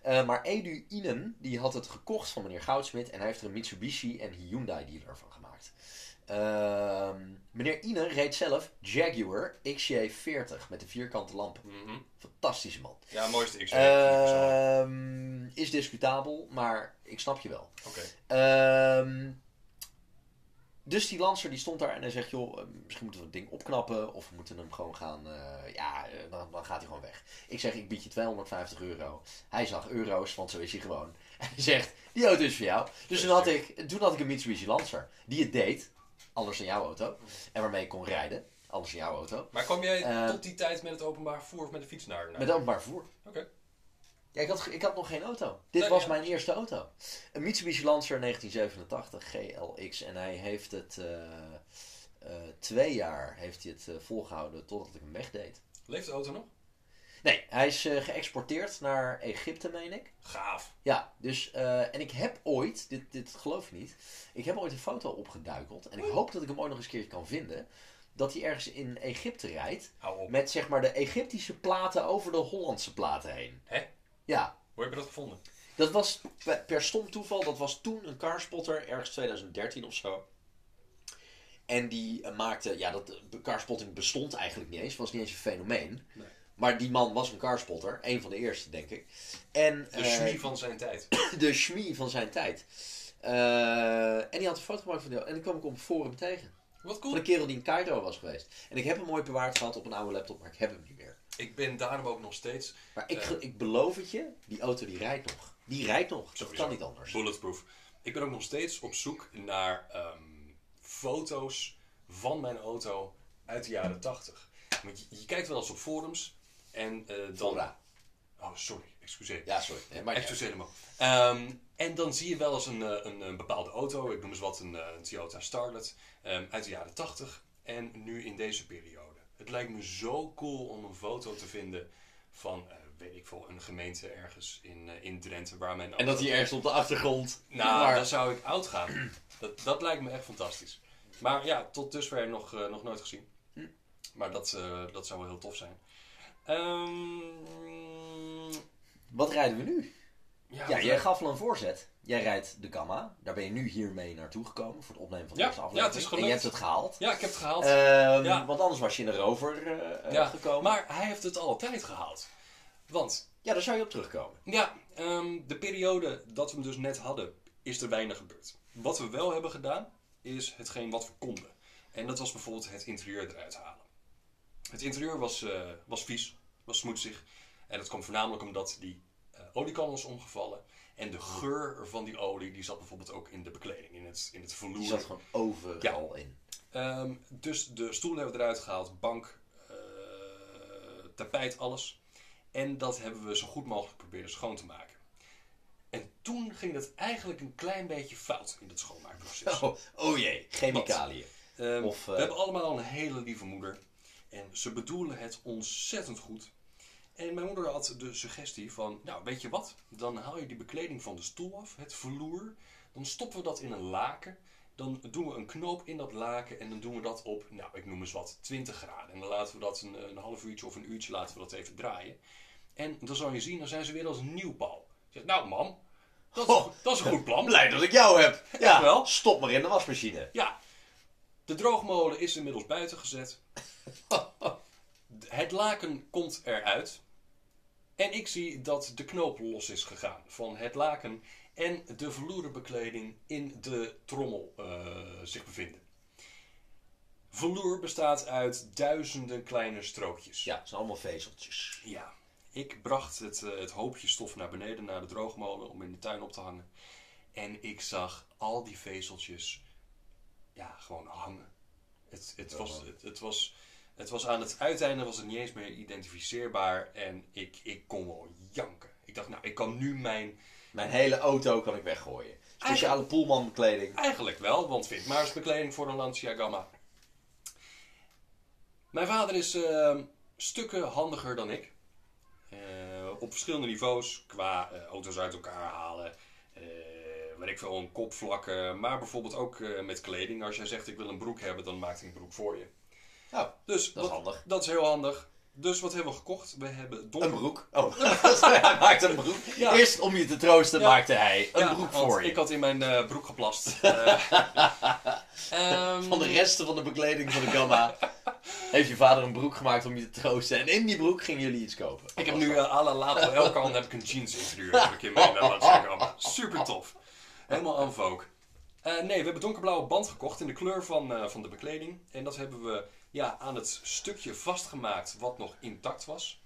Eh, maar Edu Inen, die had het gekocht van meneer Goudsmit. En hij heeft er een Mitsubishi en Hyundai dealer van gemaakt. Ehm, meneer Inen reed zelf Jaguar XJ40 met de vierkante lampen. Mhm. Fantastische man. Ja, mooiste X. Ehm, is discutabel, maar ik snap je wel. Oké. Ehm, dus die Lancer die stond daar en hij zegt, joh, eh, misschien moeten we het ding opknappen of we moeten hem gewoon gaan, eh, ja, eh, dan, dan gaat hij gewoon weg. Ik zeg, ik bied je 250 euro. Hij zag euro's, want zo is hij gewoon. En hij zegt, die auto is voor jou. Dus toen had ik, toen had ik een Mitsubishi Lancer, die het deed, anders dan jouw auto, en waarmee ik kon rijden, anders dan jouw auto, Maar kwam jij tot die tijd met het openbaar vervoer of met de fiets naar? naar... met openbaar vervoer. Oké. Ja, ik had, ik had nog geen auto. Dit Nee, was ja. mijn eerste auto. Een Mitsubishi Lancer 1987 GLX. En hij heeft het eh, eh, twee jaar heeft hij het eh, volgehouden totdat ik hem wegdeed. Leeft de auto nog? Nee, hij is geëxporteerd naar Egypte, meen ik. Gaaf. Ja, dus, en ik heb ooit, dit, dit geloof je niet, ik heb ooit een foto opgeduikeld. En ik hoop dat ik hem ooit nog eens een keertje kan vinden. Dat hij ergens in Egypte rijdt. Met zeg maar de Egyptische platen over de Hollandse platen heen. Hè? Ja, Hoe heb je dat gevonden? Dat was per, stom toeval, dat was toen een carspotter, ergens 2013 of zo. En die eh, maakte, ja, dat eh, carspotting bestond eigenlijk niet eens, was niet eens een fenomeen. Nee. Maar die man was een carspotter, een van de eerste, denk ik. En, De eh, schmie van zijn tijd. de schmie van zijn tijd. En die had een foto gemaakt van die En die kwam ik op een forum tegen. Wat Van cool. een kerel die in Cairo was geweest. En ik heb hem mooi bewaard gehad op een oude laptop, maar ik heb hem niet meer. Ik ben daarom ook nog steeds Maar ik, Eh. ik beloof het je, die auto die rijdt nog. Die rijdt nog. Dat kan niet anders. bulletproof. Ik ben ook nog steeds op zoek naar ehm, foto's van mijn auto uit de jaren 80. Want je, je kijkt wel eens op forums en eh, dan... Fora. Oh, sorry, excuseer. Ja, sorry. Nee, maar Excuseer me. Ehm, en dan zie je wel eens een, eh, een, een bepaalde auto, ik noem eens wat een, een Toyota Starlet, ehm, uit de jaren 80 en nu in deze periode. Het lijkt me zo cool om een foto te vinden van, eh, weet ik veel, een gemeente ergens in, eh, in Drenthe waar mijn En dat hij ergens op de achtergrond. Nou, maar, dan zou ik oud gaan. Dat, dat lijkt me echt fantastisch. Maar ja, tot dusver nog, eh, nog nooit gezien. Hm. Maar dat, dat zou wel heel tof zijn. Ehm, Wat rijden we nu? Ja, jij gaf al een voorzet. Jij rijdt de Gamma. Daar ben je nu hiermee naartoe gekomen voor het opnemen van de Ja, eerste ja, aflevering. het is en je gelukt. hebt het gehaald. Ja, ik heb het gehaald. Ehm, Ja. Want anders was je in de rover eh, eh, ja, gekomen. maar hij heeft het altijd gehaald. Want Ja, daar zou je op terugkomen. Ja, ehm, de periode dat we hem dus net hadden, is er weinig gebeurd. Wat we wel hebben gedaan, is hetgeen wat we konden. En dat was bijvoorbeeld het interieur eruit halen. Het interieur was, eh, was vies, was smoetsig. En dat kwam voornamelijk omdat die oliekan was omgevallen. En de geur van die olie, die zat bijvoorbeeld ook in de bekleding, in het, in het verloer. Die zat gewoon overal in. Ehm, dus de stoelen hebben we eruit gehaald, bank, eh, tapijt, alles. En dat hebben we zo goed mogelijk proberen schoon te maken. En toen ging het eigenlijk een klein beetje fout in het schoonmaakproces. Oh, oh jee, chemicaliën. Ehm, of, eh, We hebben allemaal een hele lieve moeder. En ze bedoelen het ontzettend goed. En mijn moeder had de suggestie van, nou weet je wat? Dan haal je die bekleding van de stoel af, het vloer. Dan stoppen we dat in een laken. Dan doen we een knoop in dat laken en dan doen we dat op, nou ik noem eens wat, 20 graden. En dan laten we dat een, een half uurtje of een uurtje laten we dat even draaien. En dan zal je zien, dan zijn ze weer als een nieuw zegt, nou mam, dat is, Oh. dat is een goed plan. Blij dat ik jou heb. Ja, wel. stop maar in de wasmachine. Ja, de droogmolen is inmiddels buiten gezet. Het laken komt eruit. En ik zie dat de knoop los is gegaan van het laken en de vloerenbekleding in de trommel eh, zich bevinden. Vloer bestaat uit duizenden kleine strookjes. Ja, het zijn allemaal vezeltjes. Ja, ik bracht het, eh, het hoopje stof naar beneden naar de droogmolen om in de tuin op te hangen. En ik zag al die vezeltjes ja, gewoon hangen. Het, het, was, het, het, was, het was aan het uiteinde was het niet eens meer identificeerbaar en ik, ik kon wel janken. Ik dacht, nou, ik kan nu mijn... Mijn hele auto kan ik weggooien. Speciale poelmanbekleding. Eigenlijk wel, want vind maar eens bekleding voor een Lancia Gamma. Mijn vader is eh, stukken handiger dan ik. Eh, op verschillende niveaus, qua eh, auto's uit elkaar halen, eh weet ik veel, een kop vlakken, maar bijvoorbeeld ook met kleding. Als jij zegt ik wil een broek hebben, dan maakt hij een broek voor je. Nou, Dus dat is wat- handig. dat is heel handig. Dus wat hebben we gekocht? We hebben donker... Een broek. Oh, hij maakt een broek. Ja. Eerst om je te troosten Ja. maakte hij een Ja, broek voor je. Ik had in mijn eh, broek geplast. Ehm, Van de resten van de bekleding van de Gamma heeft je vader een broek gemaakt om je te troosten. En in die broek gingen jullie iets kopen. Ik heb nu uh, à la Lato Elkan heb ik een jeans interieur heb ik in mijn uh, Gamma. Super tof. Helemaal en vogue. Eh, nee, we hebben donkerblauwe band gekocht in de kleur van, eh, van de bekleding. En dat hebben we ja, aan het stukje vastgemaakt wat nog intact was.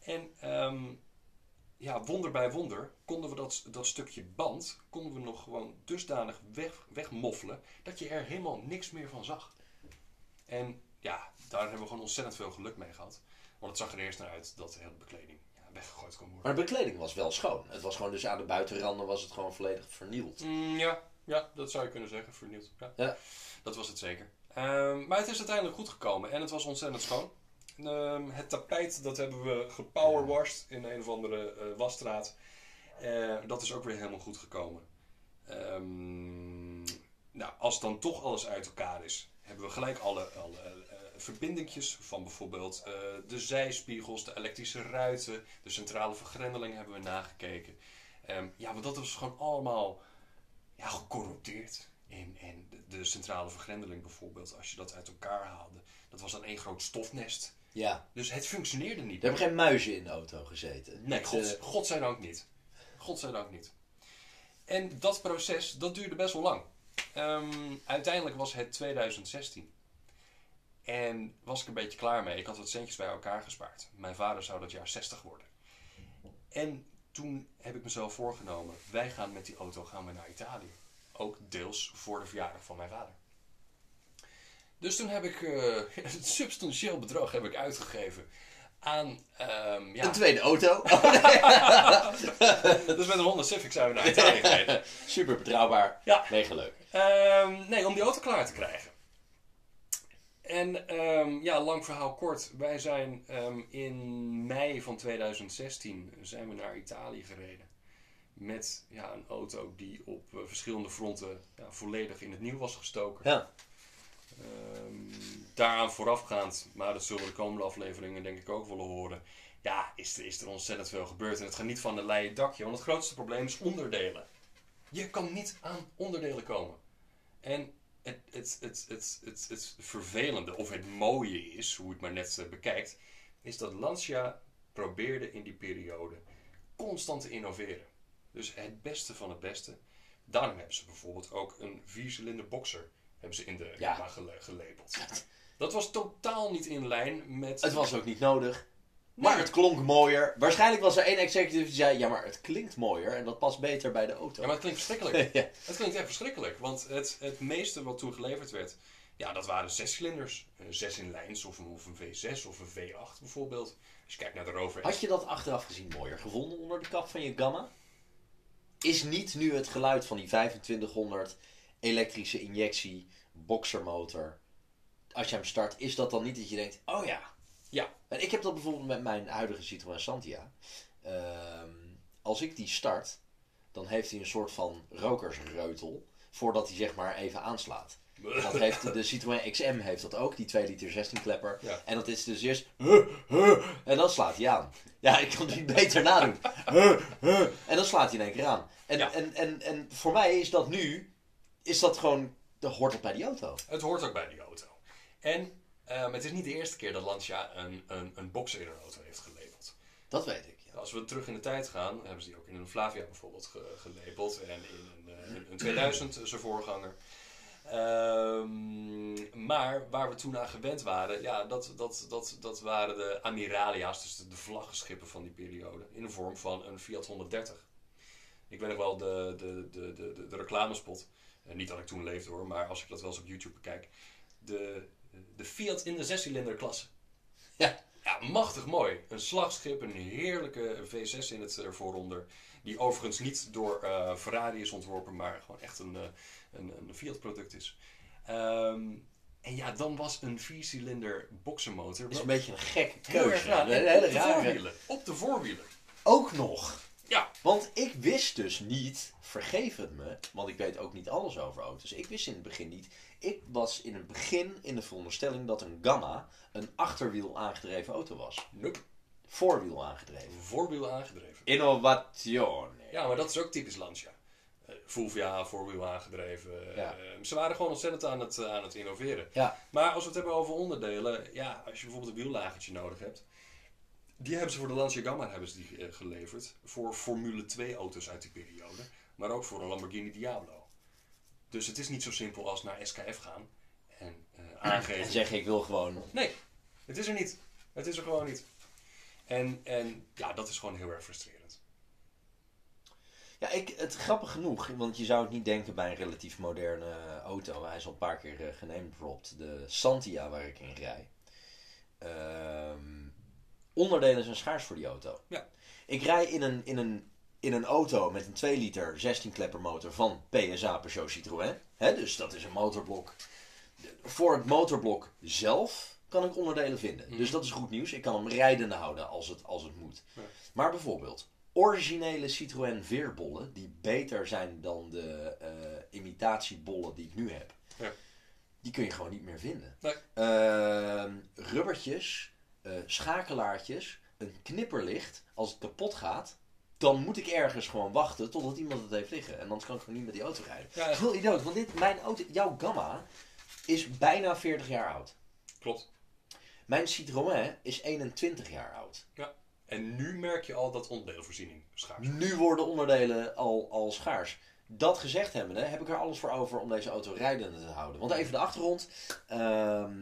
En ehm, ja, wonder bij wonder konden we dat, dat stukje band konden we nog gewoon dusdanig weg, wegmoffelen dat je er helemaal niks meer van zag. En ja, daar hebben we gewoon ontzettend veel geluk mee gehad. Want het zag er eerst naar uit dat de hele bekleding ja, weggegooid kon worden. Maar de bekleding was wel schoon. Het was gewoon dus aan de buitenranden was het gewoon volledig vernield. Mm, ja, ja, dat zou je kunnen zeggen, vernieuwd. Ja. Ja. Dat was het zeker. Ehm, maar het is uiteindelijk goed gekomen en het was ontzettend schoon. Ehm, het tapijt, dat hebben we gepowerwashed in een of andere eh, wasstraat. Eh, dat is ook weer helemaal goed gekomen. Ehm, nou, als dan toch alles uit elkaar is, hebben we gelijk alle, alle eh, verbindingjes van bijvoorbeeld de zijspiegels, de elektrische ruiten, de centrale vergrendeling hebben we nagekeken. Ja, want dat was gewoon allemaal ja, gecorrupteerd. De, centrale vergrendeling bijvoorbeeld, als je dat uit elkaar haalde, dat was dan één groot stofnest. Ja. Dus het functioneerde niet. Er hebben geen muizen in de auto gezeten. Nee, god, eh, godzijdank niet. Godzijdank niet. En dat proces, dat duurde best wel lang. Ehm, uiteindelijk was het 2016. En was ik een beetje klaar mee. Ik had wat centjes bij elkaar gespaard. Mijn vader zou dat jaar 60 worden. En toen heb ik mezelf voorgenomen, wij gaan met die auto gaan we naar Italië. Ook deels voor de verjaardag van mijn vader. Dus toen heb ik eh, een substantieel bedrag heb ik uitgegeven aan... ehm, ja, Een tweede auto. dus met een Honda Civic zijn we naar Italië gereden. Super betrouwbaar. Ja. Mega leuk. Ehm, nee, om die auto klaar te krijgen. En ehm, ja, lang verhaal kort. Wij zijn in mei van 2016 zijn we naar Italië gereden. Met ja, een auto die op eh, verschillende fronten ja, volledig in het nieuw was gestoken. Ja. Ehm, daaraan voorafgaand, maar dat zullen we de komende afleveringen denk ik ook willen horen, ja, is, er- is er ontzettend veel gebeurd. En het gaat niet van een leien dakje, want het grootste probleem is onderdelen. Je kan niet aan onderdelen komen. En het, het, het, het, het, het vervelende, of het mooie is, hoe het maar net eh, bekijkt, is dat Lancia probeerde in die periode constant te innoveren. Dus het beste van het beste. Daarom hebben ze bijvoorbeeld ook een viercilinder boxer hebben ze in de Ja. Gamma gele- gelabeld. Dat was totaal niet in lijn met... Het was ook niet nodig. Maar het klonk mooier. Waarschijnlijk was er één executive die zei: Ja, maar het klinkt mooier en dat past beter bij de auto. Ja, maar het klinkt verschrikkelijk. Ja. Het klinkt echt verschrikkelijk, want het, het meeste wat toen geleverd werd, ja, dat waren zescilinders. Een 6 in lijns of een, of een V6 of een V8 bijvoorbeeld. Als je kijkt naar de Rover Had je dat achteraf gezien mooier gevonden onder de kap van je Gamma? Is niet nu het geluid van die 2500 elektrische injectie boxermotor, als je hem start, is dat dan niet dat je denkt: Oh ja. Ja. En ik heb dat bijvoorbeeld met mijn huidige Citroën Santia. Ehm, als ik die start, dan heeft hij een soort van rokersreutel voordat hij zeg maar even aanslaat. Dat heeft de Citroën XM heeft dat ook, die 2 liter 16 klepper. Ja. En dat is dus eerst en dan slaat hij aan. Ja, ik kan het niet beter nadoen. En dan slaat hij in één keer aan. En, Ja. en, en, en voor mij is dat nu, is dat gewoon, dat hoort het bij die auto. Het hoort ook bij die auto. En ehm, het is niet de eerste keer dat Lancia een, een, een boxer in een auto heeft gelabeld. Dat weet ik. Ja. Als we terug in de tijd gaan, hebben ze die ook in een Flavia bijvoorbeeld ge- gelabeld. En in een, eh, een, een 2000, eh, zijn voorganger. Ehm, maar waar we toen aan gewend waren, ja, dat, dat, dat, dat waren de Amiralia's, dus de, de vlaggenschippen van die periode. In de vorm van een Fiat 130. Ik weet nog wel de, de, de, de, de, reclamespot. Eh, niet dat ik toen leefde hoor, maar als ik dat wel eens op YouTube bekijk. De, de Fiat in de zescilinder klasse. Ja. Ja, machtig mooi. Een slagschip, een heerlijke V6 in het eh, vooronder. Die overigens niet door eh, Ferrari is ontworpen, maar gewoon echt een, eh, een, een Fiat product is. Ehm, en ja, dan was een viercilinder boxermotor. Het is een beetje een gekke keuze. Een hele rare-. Op de voorwielen. Ook nog. Ja. Want ik wist dus niet, vergeef het me, want ik weet ook niet alles over auto's. Ik wist in het begin niet. Ik was in het begin in de veronderstelling dat een Gamma een achterwiel aangedreven auto was. Nope. Voorwiel aangedreven. Voorwiel aangedreven. Innovatione. Ja, maar dat is ook typisch Lancia. Eh, Fulvia, voorwiel aangedreven. Ja. Eh, ze waren gewoon ontzettend aan het, eh, aan het innoveren. Ja. Maar als we het hebben over onderdelen, ja, als je bijvoorbeeld een wiellagentje nodig hebt, die hebben ze voor de Lancia Gamma hebben ze die, geleverd. Voor Formule 2 auto's uit die periode, maar ook voor een Lamborghini Diablo. Dus het is niet zo simpel als naar SKF gaan en eh, En aangeven. zeg ik wil gewoon. Nee, het is er niet. Het is er gewoon niet. En, en ja, dat is gewoon heel erg frustrerend. Ja, ik, het grappig genoeg, want je zou het niet denken bij een relatief moderne auto. Hij is al een paar keer uh, genamedropt. De Santia waar ik in rij. Ehm, onderdelen zijn schaars voor die auto. Ja. Ik rij in een, in een, in een auto met een 2 liter 16 klepper motor van PSA Peugeot Citroën. Dus dat is een motorblok. Voor het motorblok zelf kan ik onderdelen vinden. Mhm. Dus dat is goed nieuws. Ik kan hem rijdende houden als het, als het moet. Ja. Maar bijvoorbeeld originele Citroën veerbollen, die beter zijn dan de eh, imitatiebollen die ik nu heb, Ja. die kun je gewoon niet meer vinden. Nee. Ehm, rubbertjes, eh, schakelaartjes, een knipperlicht, als het kapot gaat, dan moet ik ergens gewoon wachten totdat iemand het heeft liggen. En anders kan ik gewoon niet met die auto rijden. Ja, is heel idioot, want dit, mijn auto, jouw Gamma, is bijna 40 jaar oud. klopt. Mijn Citroën is 21 jaar oud. En nu merk je al dat onderdeelvoorziening schaars is. Nu worden onderdelen al, al schaars. Dat gezegd hebbende, heb ik er alles voor over om deze auto rijdende te houden. Want even de achtergrond. Ehm,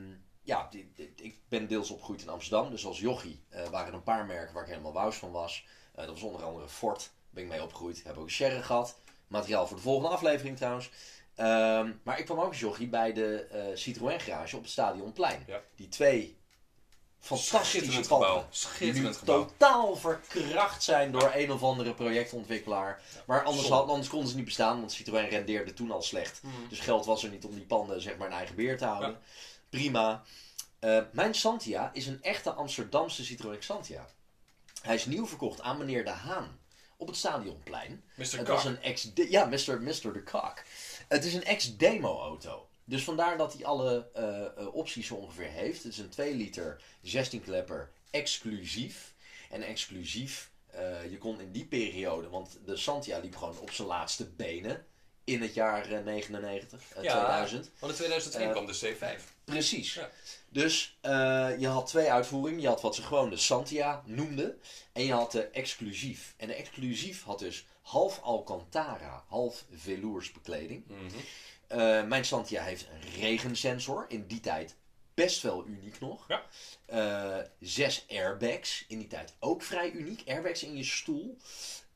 ja, ik ben deels opgegroeid in Amsterdam. Dus als jochie eh, waren er een paar merken waar ik helemaal wous van was. Eh, dat was onder andere Ford. Ben ik mee opgegroeid. Heb ook een Sherry gehad. Materiaal voor de volgende aflevering trouwens. Ehm, maar ik kwam ook als jochie bij de eh, Citroën garage op het Stadionplein. Ja. Die twee fantastische Schitterend panden. nu Schitterend gebouw. totaal verkracht zijn door een of andere projectontwikkelaar. Maar anders, had, anders konden ze niet bestaan, want Citroën rendeerde toen al slecht. Mhm. Dus geld was er niet om die panden zeg maar in eigen beheer te houden. Prima. Eh, mijn Santia is een echte Amsterdamse Citroën Santia. Hij is nieuw verkocht aan meneer De Haan op het Stadionplein. Mr. Het was een ex... Ja, Mr. Mr. de Kak. Het is een ex-demo-auto. Dus vandaar dat hij alle eh, eh, opties zo ongeveer heeft. Het is een 2 liter 16 klepper exclusief. En exclusief, eh, je kon in die periode, want de Santia liep gewoon op zijn laatste benen in het jaar eh, 99, eh, Ja. 2000. Want in 2002 Eh, kwam de C5. Precies. Ja. Dus je had twee uitvoeringen. Je had wat ze gewoon de Santia noemden. En je had de exclusief. En de exclusief had dus half Alcantara, half veloursbekleding. Mhm. Eh, mijn Santia heeft een regensensor. In die tijd best wel uniek nog. Ja. Eh, zes airbags. In die tijd ook vrij uniek. Airbags in je stoel.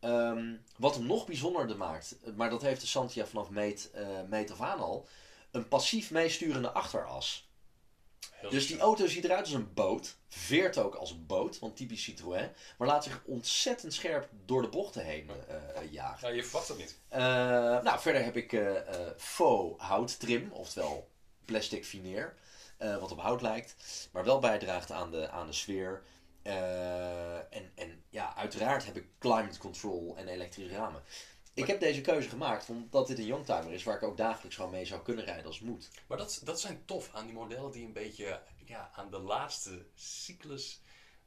Ehm, wat hem nog bijzonderder maakt, maar dat heeft de Santia vanaf meet, eh, meet af aan al, een passief meesturende achteras. Dus die auto ziet eruit als een boot, veert ook als een boot, want typisch Citroën, maar laat zich ontzettend scherp door de bochten heen eh, jagen. Ja, je verwacht dat niet. Eh, nou, verder heb ik eh, faux houttrim, oftewel plastic fineer, wat op hout lijkt, maar wel bijdraagt aan de, aan de sfeer. En, en ja, uiteraard heb ik climate control en elektrische ramen. Ik heb deze keuze gemaakt omdat dit een youngtimer is waar ik ook dagelijks gewoon mee zou kunnen rijden als het moet. Maar dat, dat zijn tof aan die modellen die een beetje ja, aan de laatste cyclus,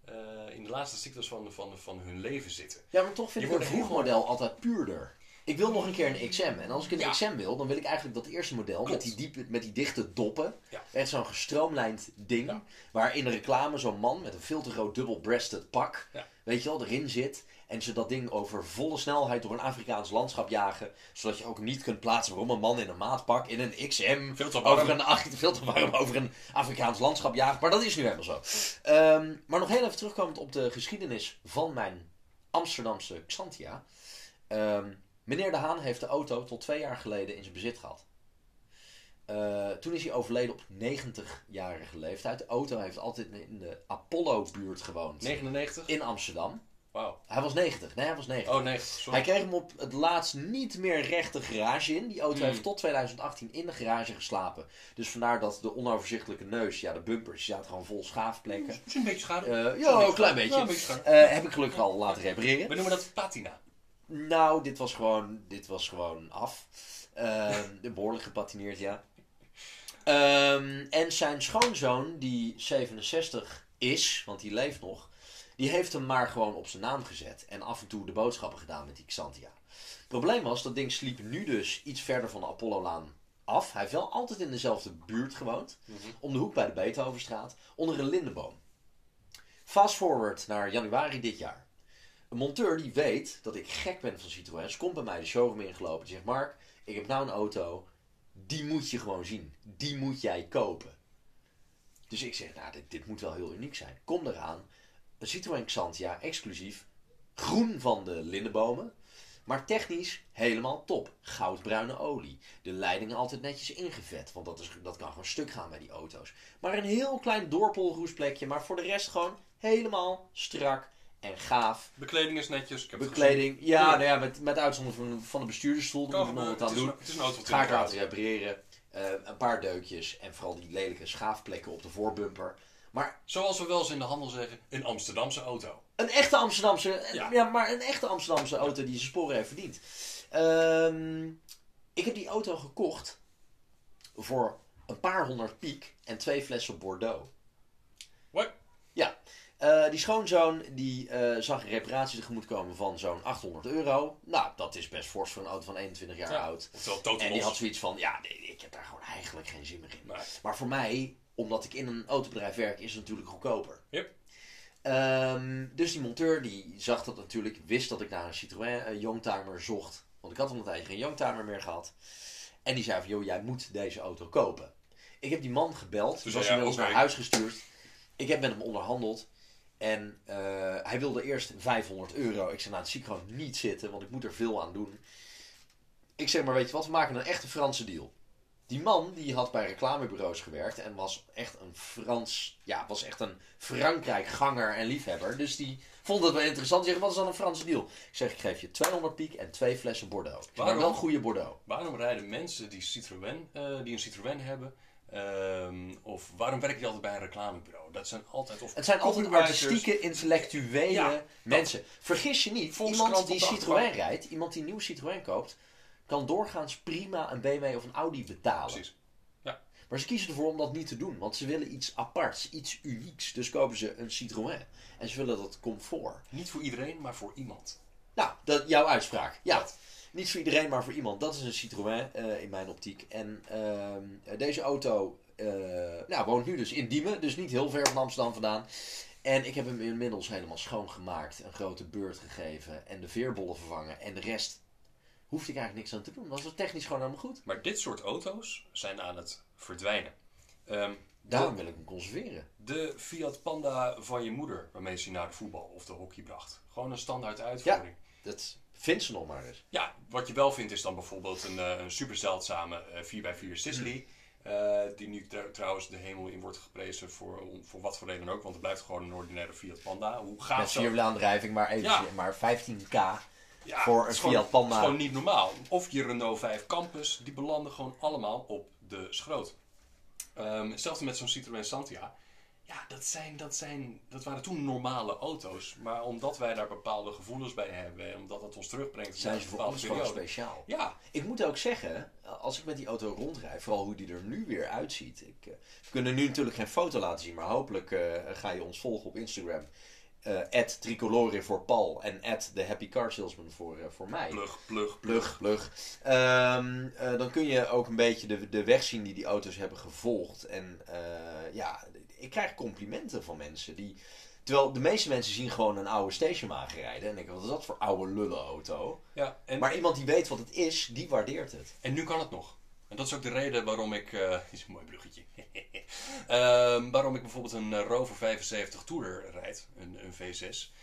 eh, in de laatste cyclus van, van, van hun leven zitten. Ja, maar toch vind Je ik wordt een heel- vroegmodel altijd puurder. Ik wil nog een keer een XM. En als ik een Ja. XM wil, dan wil ik eigenlijk dat eerste model met die, diepe, met die dichte doppen. Ja. Echt zo'n gestroomlijnd ding. Ja. Waar in de reclame zo'n man met een veel te groot dubbel-breasted pak, weet je wel, erin zit. En ze dat ding over volle snelheid door een Afrikaans landschap jagen. Zodat je ook niet kunt plaatsen waarom een man in een maatpak in een XM Veel te warm. over een, veel te warm over een Afrikaans landschap jaagt. Maar dat is nu helemaal zo. Ehm, maar nog heel even terugkomend op de geschiedenis van mijn Amsterdamse Xantia. Ehm, meneer De Haan heeft de auto tot twee jaar geleden in zijn bezit gehad. Eh, toen is hij overleden op 90-jarige leeftijd. De auto heeft altijd in de Apollo-buurt gewoond. 99? In Amsterdam. Wauw. Hij was 90. Nee, hij was 90. Oh, 90. Sorry. Hij kreeg hem op het laatst niet meer recht de garage in. Die auto Hmm. heeft tot 2018 in de garage geslapen. Dus vandaar dat de onoverzichtelijke neus, ja, de bumpers, die zaten gewoon vol schaafplekken. Het is een beetje schade. Eh, ja, een klein beetje. Ja, een beetje schade. Eh, heb ik gelukkig al laten repareren. We noemen dat patina. Nou, dit was gewoon, dit was gewoon af. Ehm, behoorlijk gepatineerd, ja. Ehm, en zijn schoonzoon, die 67 is, want die leeft nog, die heeft hem maar gewoon op zijn naam gezet. En af en toe de boodschappen gedaan met die Xantia. Het probleem was, dat ding sliep nu dus iets verder van de Apollo-laan af. Hij heeft wel altijd in dezelfde buurt gewoond. Om de hoek bij de Beethovenstraat, onder een lindenboom. Fast forward naar januari dit jaar. Een monteur die weet dat ik gek ben van Citroëns, komt bij mij de showroom ingelopen. Die zegt, Mark, ik heb nou een auto, die moet je gewoon zien. Die moet jij kopen. Dus ik zeg, nou, dit, dit moet wel heel uniek zijn. Kom eraan, Citroën Xantia, exclusief, groen van de lindenbomen. Maar technisch helemaal top. Goudbruine olie. De leidingen altijd netjes ingevet. Want dat, is, dat kan gewoon stuk gaan bij die auto's. Maar een heel klein doorpolroesplekje. Maar voor de rest gewoon helemaal strak en gaaf. Bekleding is netjes. Ik heb het Bekleding. Ja, Ja. nou ja, met, met uitzondering van, van de bestuurdersstoel. Daar moet ik nog wat aan doen. een- Het is een auto van Ga ik 20 laten repareren. Eh, een paar deukjes. En vooral die lelijke schaafplekken op de voorbumper. Maar Zoals we wel eens in de handel zeggen, een Amsterdamse auto. Een echte Amsterdamse, ja. Ja. maar een echte Amsterdamse auto die zijn sporen heeft verdiend. Ehm, ik heb die auto gekocht voor een paar honderd piek en twee flessen Bordeaux. What? Ja, eh, die schoonzoon die eh, zag een reparatie tegemoet komen van zo'n 800 euro. Nou, dat is best fors voor een auto van 21 jaar Ja. oud. Oftewel totaal En die los. had zoiets van, ja, nee, ik heb daar gewoon eigenlijk geen zin meer in. Nee. Maar voor mij, omdat ik in een autobedrijf werk, is het natuurlijk goedkoper. Yep. Ehm, dus die monteur die zag dat natuurlijk, wist dat ik naar een Citroën eh, Youngtimer zocht. Want ik had al een tijdje geen Youngtimer meer gehad. En die zei van, joh, jij moet deze auto kopen. Ik heb die man gebeld, Dus was inmiddels oké. naar huis gestuurd. Ik heb met hem onderhandeld. En eh, hij wilde eerst 500 euro. Ik zei, nou, dat zie ik gewoon niet zitten, want ik moet er veel aan doen. Ik zeg maar, weet je wat, we maken een echte Franse deal. Die man die had bij reclamebureaus gewerkt en was echt een Frans, ja, was echt een Frankrijk-ganger en liefhebber. Dus die vond het wel interessant. Die zegt, wat is dan een Franse deal? Ik zeg, ik geef je 200 piek en twee flessen Bordeaux. Maar Waarom? wel goede Bordeaux. Waarom rijden mensen die, Citroën, eh, die een Citroën hebben, ehm, of waarom werken die altijd bij een reclamebureau? Dat zijn altijd of Het zijn altijd artistieke, intellectuele Ja, mensen. Vergis je niet, iemand die Citroën rijdt, iemand die een nieuw Citroën koopt, kan doorgaans prima een BMW of een Audi betalen. Precies. Ja. Maar ze kiezen ervoor om dat niet te doen. Want ze willen iets aparts, iets unieks. Dus kopen ze een Citroën. En ze willen dat comfort. Niet voor iedereen, maar voor iemand. Nou, dat, jouw uitspraak. Ja. Niet voor iedereen, maar voor iemand. Dat is een Citroën eh, in mijn optiek. En ehm, deze auto uh, nou, woont nu dus in Diemen. Dus niet heel ver van Amsterdam vandaan. En ik heb hem inmiddels helemaal schoongemaakt. Een grote beurt gegeven. En de veerbollen vervangen. En de rest hoefde ik eigenlijk niks aan te doen. Was het technisch gewoon helemaal goed. Maar dit soort auto's zijn aan het verdwijnen. Um, Daarom wil ik hem conserveren. De Fiat Panda van je moeder, waarmee ze je naar de voetbal of de hockey bracht. Gewoon een standaard uitvoering. Ja, dat vindt ze nog maar eens. Ja, wat je wel vindt is dan bijvoorbeeld een, eh, een super zeldzame 4x4 eh, Sicily. Uh, die nu trouwens de hemel in wordt geprezen voor, voor wat voor reden ook. Want het blijft gewoon een ordinaire Fiat Panda. Hoe gaat Met vierwielaandrijving, maar, even, ja. maar 15k voor een Fiat Panda. Dat is gewoon niet normaal. Of je Renault 5 Campus, die belanden gewoon allemaal op de schroot. Um, hetzelfde met zo'n Citroën Santia. Ja, dat, zijn, dat, zijn, dat waren toen normale auto's. Maar omdat wij daar bepaalde gevoelens bij hebben. En omdat dat ons terugbrengt. Zijn ze voor ons gewoon speciaal. Ja. Ik moet ook zeggen, als ik met die auto rondrijd. Vooral hoe die er nu weer uitziet. Ik, uh, we kunnen nu natuurlijk geen foto laten zien. Maar hopelijk uh, ga je ons volgen op Instagram uh, tricolore voor Paul en de happy car salesman voor, uh, voor mij. Plug, plug, plug. plug. Um, uh, dan kun je ook een beetje de, de weg zien die die auto's hebben gevolgd. En ja, ik krijg complimenten van mensen die... Terwijl de meeste mensen zien gewoon een oude stationwagen rijden. En denken, wat is dat voor oude lullenauto? Ja, en... Maar iemand die weet wat het is, die waardeert het. En nu kan het nog. En dat is ook de reden waarom ik... is een mooi bruggetje. uh, waarom ik bijvoorbeeld een eh, Rover 75 Tourer rijd, een, een V6,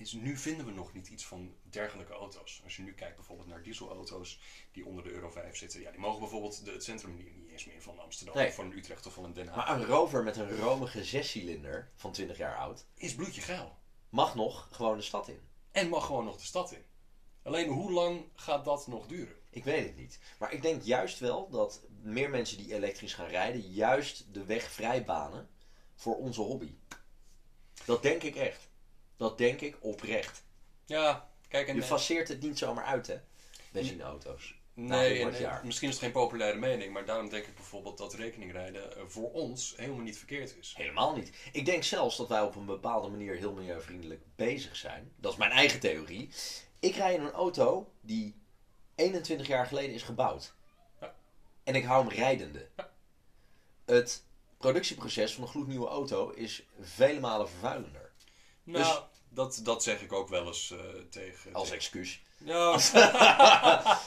is nu vinden we nog niet iets van dergelijke auto's. Als je nu kijkt bijvoorbeeld naar dieselauto's die onder de Euro 5 zitten, ja, die mogen bijvoorbeeld de, het centrum niet, niet, eens meer van Amsterdam of van Utrecht of van een Den Haag. Maar een Rover met een romige zescilinder van 20 jaar oud is bloedje geil. Mag nog gewoon de stad in. En mag gewoon nog de stad in. Alleen hoe lang gaat dat nog duren? Ik weet het niet. Maar ik denk juist wel dat meer mensen die elektrisch gaan rijden, juist de weg vrijbanen voor onze hobby. Dat denk ik echt. Dat denk ik oprecht. Ja, kijk en... Je faceert het niet zomaar uit, hè? Benzineauto's. Nee, en, misschien is het geen populaire mening, maar daarom denk ik bijvoorbeeld dat rekeningrijden eh, voor ons helemaal niet verkeerd is. Helemaal niet. Ik denk zelfs dat wij op een bepaalde manier heel milieuvriendelijk bezig zijn. Dat is mijn eigen theorie. Ik rij in een auto die 21 jaar geleden is gebouwd. Ja. En ik hou hem rijdende. Ja. Het productieproces van een gloednieuwe auto is vele malen vervuilender. Nou, dus, dat, dat zeg ik ook wel eens uh, tegen. Als excuus. Ja.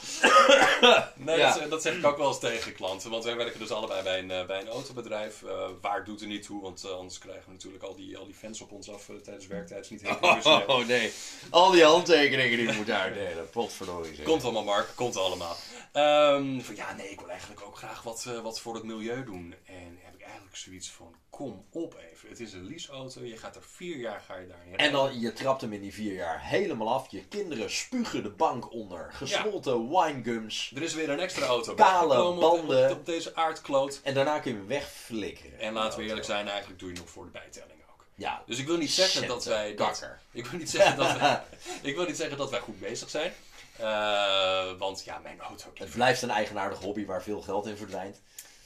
nee, dat, dat, zeg ik ook wel eens tegen klanten. Want wij werken dus allebei bij een, eh, bij een autobedrijf. Uh, waar doet er niet toe, want uh, anders krijgen we natuurlijk al die, al die fans op ons af tijdens werktijd. is niet heel oh, oh, nee, al die handtekeningen die we moeten uitdelen. Potverdorie. Komt allemaal, Mark. Komt allemaal. Um, van, ja, nee, ik wil eigenlijk ook graag wat, wat voor het milieu doen. En eigenlijk zoiets van, kom op even. Het is een leaseauto, je gaat er vier jaar ga je daarin En dan, je trapt hem in die vier jaar helemaal af. Je kinderen spugen de bank onder. Gesmolten ja. winegums. Er is weer een extra auto. Kale banden. Op, op, deze aardkloot. En daarna kun je hem wegflikkeren. En laten we eerlijk zijn, eigenlijk doe je nog voor de bijtelling ook. Ja. Dus ik wil niet zeggen dat wij... Dat, ik, wil niet zeggen dat wij, ik wil niet zeggen dat wij goed bezig zijn. Uh, want ja, mijn auto... Het blijft een eigenaardig hobby waar veel geld in verdwijnt.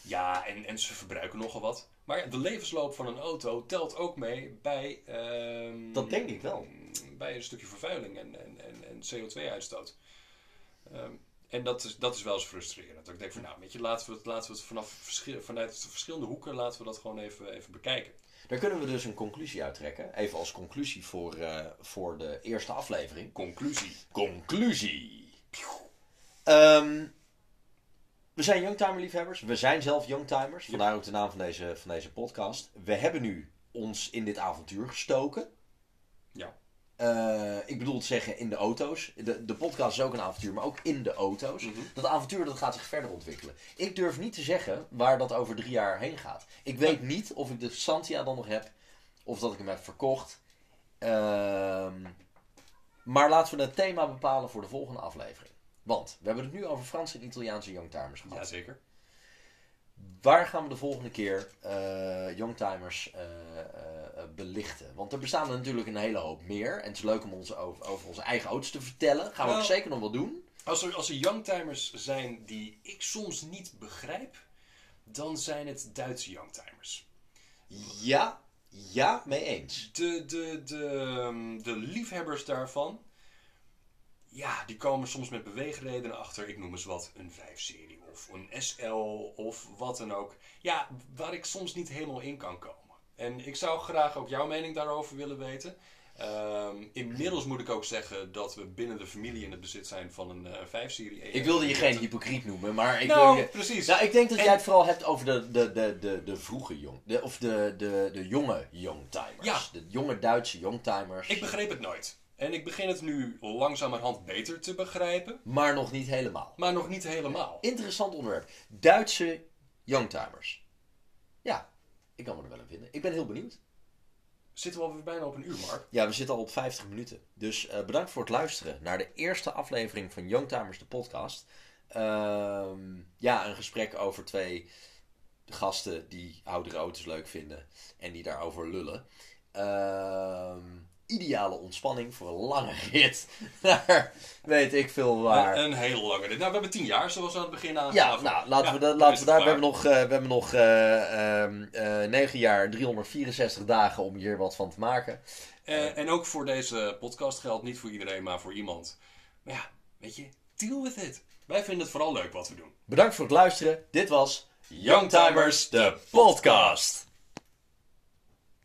Ja, en, en ze verbruiken nogal wat. Maar de levensloop van een auto telt ook mee bij... Uh, dat denk ik wel. Bij een stukje vervuiling en, en, en, en CO2-uitstoot. Um, ehm, en dat is, dat is wel eens frustrerend. Dat ik denk van nou, weet je, laten we het, laten we het vanaf vanuit verschillende hoeken laten we dat gewoon even, even bekijken. Daar kunnen we dus een conclusie uittrekken. Even als conclusie voor, uh, voor de eerste aflevering. Conclusie. Conclusie. Um, we zijn Youngtimer-liefhebbers. We zijn zelf Youngtimers. Vandaar ook de naam van deze, van deze podcast. We hebben nu ons in dit avontuur gestoken. Ja. Uh, ik bedoel te zeggen in de auto's. De, de podcast is ook een avontuur, maar ook in de auto's. Mm -hmm. Dat avontuur dat gaat zich verder ontwikkelen. Ik durf niet te zeggen waar dat over drie jaar heen gaat. Ik weet niet of ik de Santia dan nog heb. Of dat ik hem heb verkocht. Uh, maar laten we het thema bepalen voor de volgende aflevering. Want we hebben het nu over Franse en Italiaanse youngtimers gehad. Jazeker. Waar gaan we de volgende keer uh, youngtimers uh, uh, belichten? Want er bestaan er natuurlijk een hele hoop meer. En het is leuk om ons over, over onze eigen auto's te vertellen. Gaan we nou, ook zeker nog wel doen. Als er, als er youngtimers zijn die ik soms niet begrijp, dan zijn het Duitse youngtimers. Ja, ja, mee eens. De, de, de, ehm, de liefhebbers daarvan, ja, die komen soms met beweegredenen achter. Ik noem eens wat, een 5-serie of een SL of wat dan ook. Ja, waar ik soms niet helemaal in kan komen. En ik zou graag ook jouw mening daarover willen weten. Ehm, inmiddels moet ik ook zeggen dat we binnen de familie in het bezit zijn van een eh 5-serie. Ik wilde je geen hypocriet noemen, maar ik, Nou, wil je- precies. nou, ik denk dat En- jij het vooral hebt over de, de, de, de, de vroege jong... De, of de, de, de jonge youngtimers. Ja. De jonge Duitse youngtimers. Ik begreep het nooit. En ik begin het nu langzamerhand beter te begrijpen, Maar nog niet helemaal. maar nog niet helemaal. Interessant onderwerp. Duitse youngtimers. Ja, ik kan me er wel in vinden. Ik ben heel benieuwd. Zitten we alweer bijna op een uur, Mark? Ja, we zitten al op 50 minuten. Dus eh, bedankt voor het luisteren naar de eerste aflevering van Youngtimers, de podcast. Ehm, ja, een gesprek over twee gasten die oudere auto's leuk vinden en die daarover lullen. Ehm, ideale ontspanning voor een lange rit naar weet ik veel waar. Een, een hele lange rit. Nou, we hebben tien jaar, zoals we aan het begin Ja, aangaven. nou, laten Ja, we, da- dan laten we daar. We klaar. hebben nog, eh, we hebben nog eh, ehm, eh, 9 jaar, 364 dagen om hier wat van te maken. Eh, en ook voor deze podcast geldt niet voor iedereen, maar voor iemand. Maar ja, weet je, deal with it. Wij vinden het vooral leuk wat we doen. Bedankt voor het luisteren. Dit was Youngtimers, de podcast.